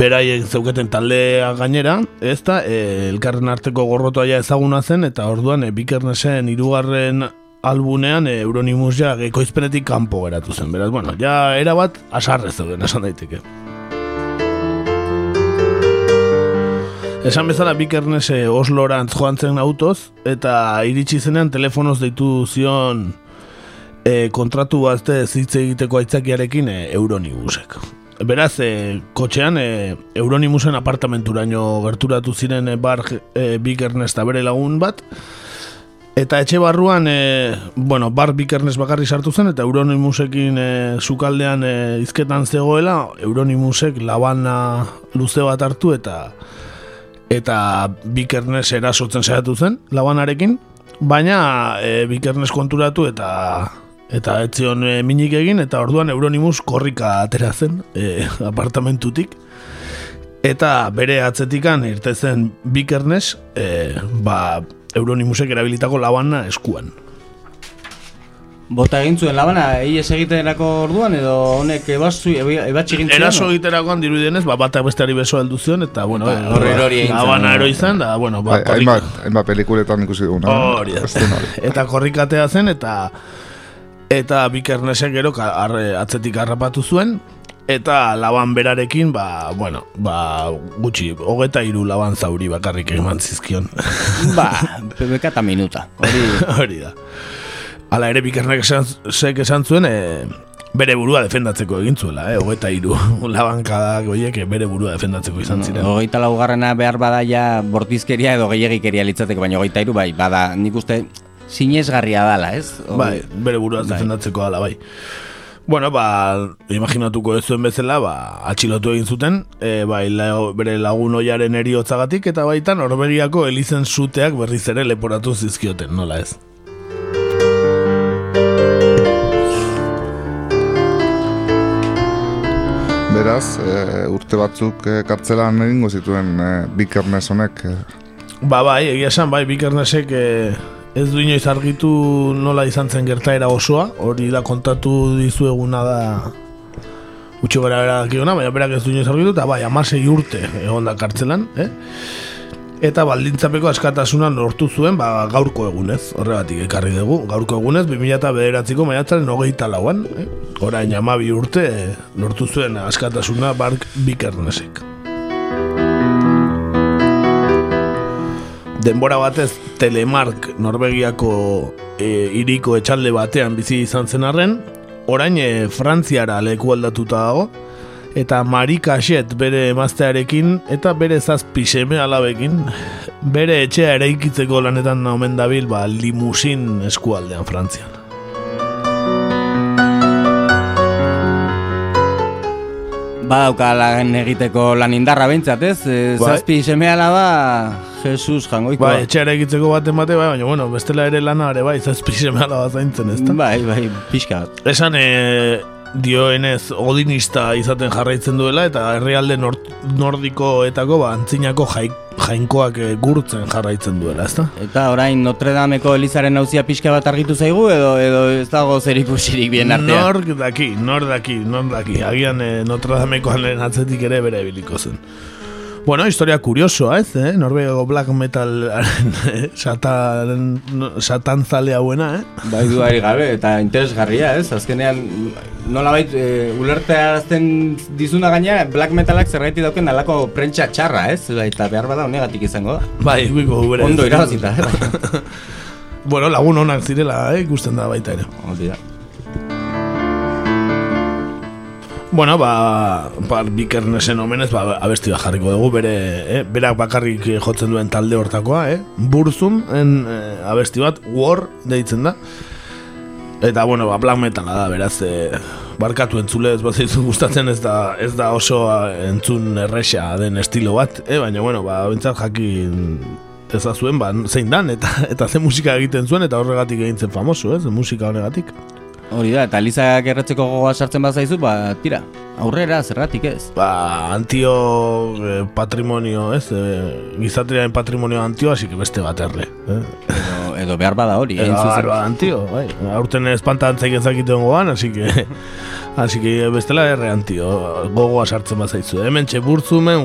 beraiek zeuketen taldea gainera, ez da, e, elkarren arteko gorrotoa ezaguna zen, eta orduan e, Bikernesen irugarren albunean e, Euronimus ja gekoizpenetik kanpo geratu zen. Beraz, bueno, ja erabat asarrez zeuden, esan daiteke. Esan bezala Bikernes eh, Oslorantz joan zen autoz, eta iritsi zenean telefonoz deitu zion e, kontratu bazte zitze egiteko aitzakiarekin e, Euronibusek. Beraz, e, kotxean e, Euronimusen apartamenturaino gerturatu ziren e, bar e, Bikernes eta bere lagun bat, Eta etxe barruan, e, bueno, bar bikernes bakarri sartu zen, eta Euronimusekin e, sukaldean e, izketan zegoela, Euronimusek labana luze bat hartu, eta eta bikernes erasotzen saiatu zen, labanarekin, baina e, bikernes konturatu eta eta etzion e, minik egin, eta orduan Euronimus korrika atera zen e, apartamentutik, eta bere atzetikan irtezen bikernes, e, ba, Euronimusek erabilitako labana eskuan. Bota egin zuen labana, ies egiterako orduan, edo honek ebatzu, ebatzi egin zuen? Eraso egiterakoan dirudienez, ba, batak besteari beso heldu zion, eta, bueno, Ba, horre erori egin labana ero izan, da, bueno, ba, korrika- hainbat, hainbat pelikuletan ikusi duguna. Hori da. eta korrikatea zen, eta eta bikernesek gero arre, atzetik harrapatu zuen, eta laban berarekin, ba, bueno, ba, gutxi, hogeta hiru laban zauri bakarrik eman zizkion. Ba, beka eta minuta. Hori, Hori da. Hala ere bikernek esan, zek esan zuen, e, bere burua defendatzeko egin zuela, eh? hogeta hiru labankadak horiek eh, bere burua defendatzeko izan ziren. Hogeita laugarrena behar bada ja bortizkeria edo gehiagikeria litzateke, baina hogeita iru bai, bada nik uste sinesgarria dala, ez? Bai, bere burua defendatzeko dala, bai. Bueno, ba, imaginatuko ez zuen bezala, ba, atxilotu egin zuten, e, bai, la, bere lagun oiaren eriotzagatik, eta baitan Norvegiako elizen suteak berriz ere leporatu zizkioten, nola ez? Beraz, e, urte batzuk e, kartzelan egingo zituen e, Bikernes honek. E, Ba, bai, egia esan, bai, Bikernesek e, ez du inoiz argitu nola izan zen gertaera osoa, hori da kontatu dizueguna da utxo gara bera dakiona, baina berak ez du inoiz argitu, eta bai, amasei urte egon da kartzelan, eh? Eta baldintzapeko askatasuna lortu zuen, ba, gaurko egunez, horregatik ekarri dugu, gaurko egunez, 2009ko maiatzaren hogeita lauan, eh? orain amabi urte lortu zuen askatasuna Bark Bikernesek. Denbora batez Telemark Norvegiako e, iriko etxalde batean bizi izan zen arren, orain e, Frantziara leku aldatuta dago, eta Marie Cachet bere emaztearekin eta bere zazpi seme alabekin bere etxea eraikitzeko lanetan omen dabil ba, limusin eskualdean Frantzian. Lan egiteko lan indarra behintzat, ez? E, Bai. Zazpi semeala ba, Jesus jangoiko. Ba, etxea eraikitzeko baten bate, bai, baina, bueno, bestela ere lana ere bai, zazpi seme alaba zaintzen, ez da? Bai, bai, pixka bat. Esan e, dioenez odinista izaten jarraitzen duela eta herrialde nord, nordikoetako ba, antzinako jai, jainkoak e, gurtzen jarraitzen duela, ezta? Eta orain Notre Dameko Elizaren nauzia pixka bat argitu zaigu edo edo ez dago zer ikusirik bien artean. Nork daki, nor daki, nor daki. Agian e, Notre Damekoan atzetik ere bere biliko zen. Bueno, historia kuriosoa, ez, eh? Norvegako black metalaren eh? satan, satan zale hauena, eh? Bai duari gabe eta interesgarria, ez? Azkenean nolabait e, ulertearazten dizuna gaina black metalak zergaiti dauken alako prentsa txarra, ez? Eta behar bada honegatik izango da. Bai, guiko bere. Ondo irabazita, eh? bueno, lagun onak zirela, eh? ikusten da baita ere. Hori Bueno, ba, ba Bikernesen omenez, ba, abesti bat jarriko dugu, bere, eh, berak bakarrik eh, jotzen duen talde hortakoa, eh? Burzum, en, eh, abesti bat, War, deitzen da. Eta, bueno, ba, black metala da, beraz, eh, barkatu entzule ez bat gustatzen ez da, ez da oso entzun erresa den estilo bat, eh? baina, bueno, ba, bintzat jakin ezazuen, ba, zein dan, eta, eta ze musika egiten zuen, eta horregatik egin zen famoso, ez, musika honegatik. Hori da, eta Elizak erretzeko gogoa sartzen bazaizu, ba, tira, aurrera, zerratik ez. Ba, antio eh, patrimonio, ez? Eh, gizatriaren patrimonio antio, así que beste bat erre. Eh? Edo, edo behar bada hori, Edo hain zuzen. behar antio, bai. Aurten espantantzaik ezakiten gogan, así que... Así que bestela erre antio, gogoa sartzen bazaizu. Hemen txe burtzumen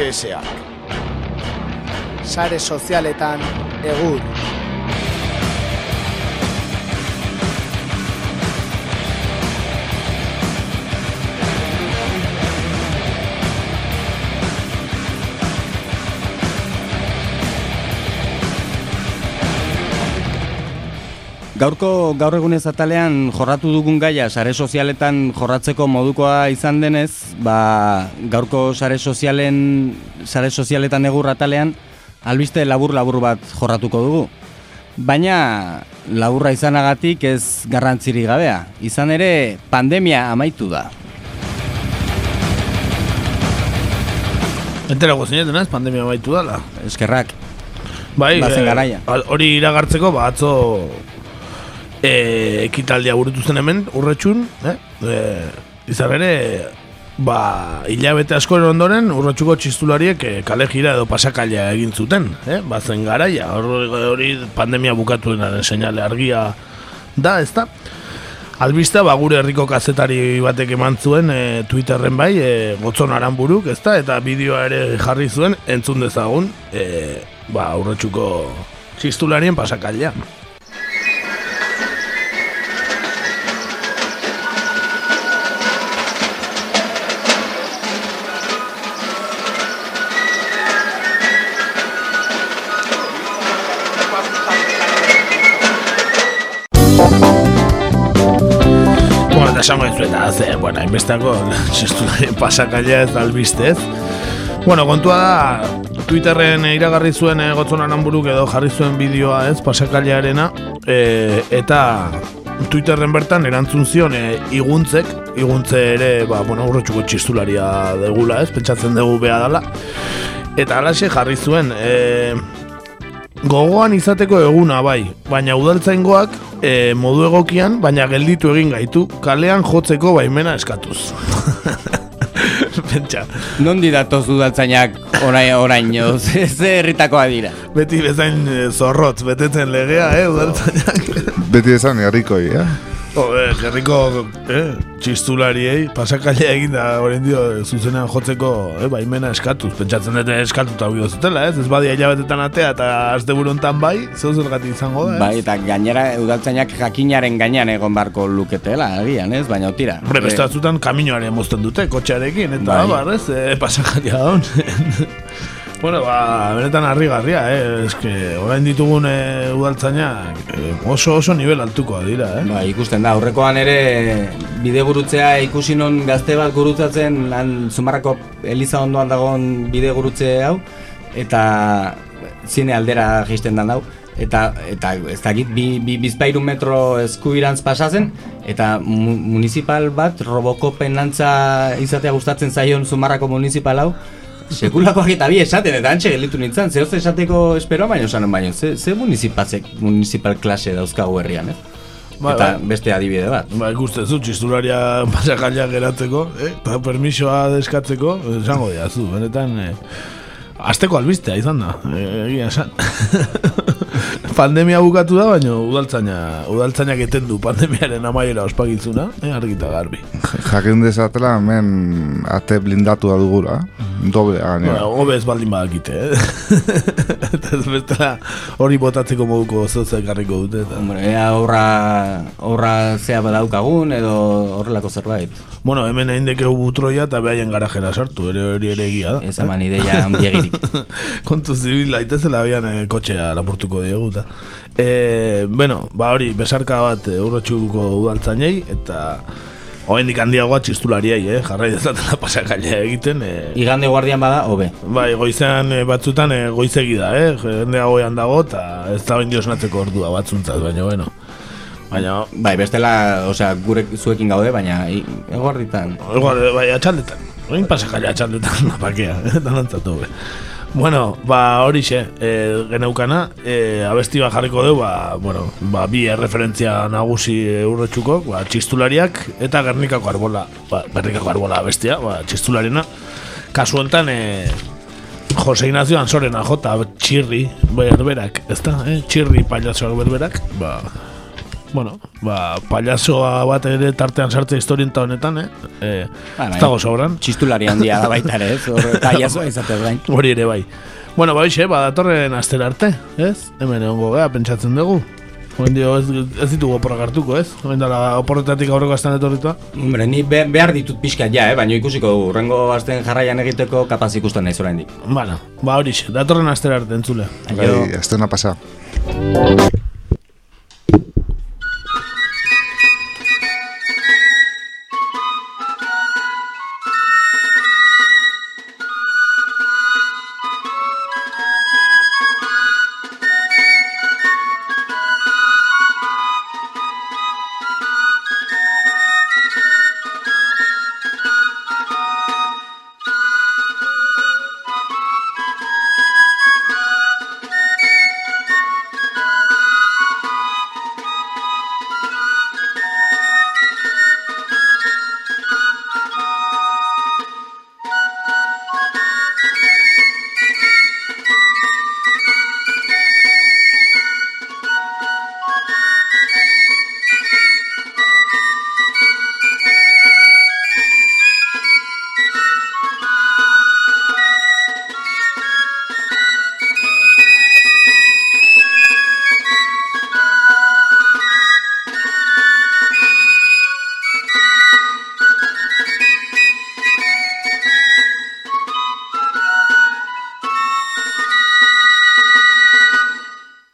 SS-ak. Sare sozialetan egur. Gaurko gaur egunez atalean jorratu dugun gaia sare sozialetan jorratzeko modukoa izan denez, ba, gaurko sare sozialen sare sozialetan egur atalean albiste labur labur bat jorratuko dugu. Baina laburra izanagatik ez garrantziri gabea. Izan ere pandemia amaitu da. Enterago zineten, ez? Pandemia baitu dala. Eskerrak. Bai, Bazen eh, garaia. hori iragartzeko, ba, atzo e, ekitaldia burutu zen hemen, urretxun, eh? E, izan ere, ba, hilabete askoren ondoren, urretxuko txistulariek e, kale jira edo pasakalia egin zuten, eh? Bazen garaia, hor- hori pandemia bukatuenaren seinale argia da, ez da? Albista, ba, gure herriko kazetari batek eman zuen e, Twitterren bai, e, gotzon aranburuk, ez da? Eta bideoa ere jarri zuen, entzun dezagun, e, ba, urretxuko txistularien pasakalia. Eta esango ez eta ze, bueno, hainbestako txistularien pasakalia ez da albiste, ez? Bueno, kontua da, Twitterren iragarri zuen e, gotzonan hanburuk edo jarri zuen bideoa ez, pasakaliarena, e, eta Twitterren bertan erantzun zion e, iguntzek, iguntze ere, ba, bueno, urretxuko txistularia degula ez, pentsatzen dugu beha dala, eta alaxe jarri zuen, e, gogoan izateko eguna bai, baina udaltzaingoak e, modu egokian, baina gelditu egin gaitu, kalean jotzeko baimena eskatuz. Pentsa. Nondi datoz udaltzainak orain oraino, ze herritakoa dira. Beti bezain eh, zorrotz, betetzen legea, eh, udaltzainak. Beti esan herrikoi, eh? Joder, gerriko eh, txistulariei, pasakalia egin da horrein dio zuzenean jotzeko eh, baimena eskatuz. Pentsatzen dute eskatuta hau zutela, ez? Ez badia hilabetetan atea eta azte buruntan bai, zeu zergatik izango da, ez? Bai, eta gainera udaltzainak jakinaren gainean egon barko luketela, agian, ez? Baina tira. Hombre, beste batzutan kaminoaren mozten dute, kotxearekin, eta Bai. bai. ez, e, pasakalia daun. Bueno, ba, benetan harrigarria, eh? Ez que, orain ditugun e, udaltzainak eh, oso oso nivel altukoa dira, eh? Bai, ikusten da, aurrekoan ere bide gurutzea ikusi non gazte bat gurutzatzen lan Zumarrako Eliza ondoan dagoen bide gurutze hau eta zine aldera jisten dan hau eta eta ez dakit bi, bi bizpairu metro eskuirantz pasatzen eta mu, municipal bat Robocopen antza izatea gustatzen zaion Zumarrako municipal hau Sekulakoak eta bi esaten, eta antxe gelditu nintzen, zehoz esateko esperoa baino zanen baino, ze, ze municipalzek, municipal klase dauzkagu herrian, eh? Bai, eta bai. beste adibide bat. Ba, ikusten zu, txistularia pasakalia geratzeko, eh? eta permisoa deskatzeko, esango diazu, benetan, eh, azteko albistea izan da, eh, egia esan. pandemia bukatu da, baina udaltzaina, udaltzainak eten du pandemiaren amaiera ospakitzuna, eh, argita garbi. Jakin dezatela hemen ate blindatu da dugula, doble gainera. Bueno, hobez baldin badakite, eh? eta ez bestela hori botatzeko moduko zeutzek garriko dute. Eta. Hombre, ea horra, horra zea badaukagun edo horrelako zerbait. Bueno, hemen egin dekeu butroia eta behaien garajera sartu, ere hori ere egia da. Ez eman ideia handiegirik. Kontu zibil daitezela behan e, kotxea lapurtuko diegu eta. E, bueno, ba hori, besarka bat e, udaltzainei eta Hoendik handiagoa txistulariei, eh? jarrai dezatela pasakaila egiten. E, Igande guardian bada, hobe. Bai, goizean e, batzutan e, goizegi da, eh? jende goian dago eta ez da bain diosnatzeko ordua batzuntzat, baina bueno. Baina, Bai, bestela, osea, gure zuekin gaude, baina eguarditan. Igual, bai, atxaldetan. Oin pasakaila atxaldetan, napakea, eh? danantzatu be. Bueno, ba horixe, e, geneukana, e, abesti bat jarriko dugu, ba, bueno, ba, bi referentzia nagusi urretxuko, ba, txistulariak eta Gernikako arbola, ba, Gernikako arbola abestia, ba, txistularena. Kasu honetan, e, Jose Ignacio Ansorena jota txirri berberak, ezta, eh? txirri pailatzoak berberak, ba, bueno, ba, payasoa bat ere tartean sartze historienta honetan, eh? eh Ba, ez dago sobran. Txistulari handia da baita ere, ez? Payasoa izatez gain. Hori ere bai. Bueno, ba, hoxe, ba, datorren astera arte, ez? Hemen egongo gea, pentsatzen dugu. Oen dio, ez, ez ditugu oporrak hartuko, ez? Oen dala oporretatik aurreko astan etorrita. Hombre, ni be, behar ditut pixkat ja, eh? baina ikusiko dugu, urrengo asten jarraian egiteko kapaz ikusten naiz oraindik. Bueno, ba, horixe, datorren astera arte entzule. Bai, astena pasa.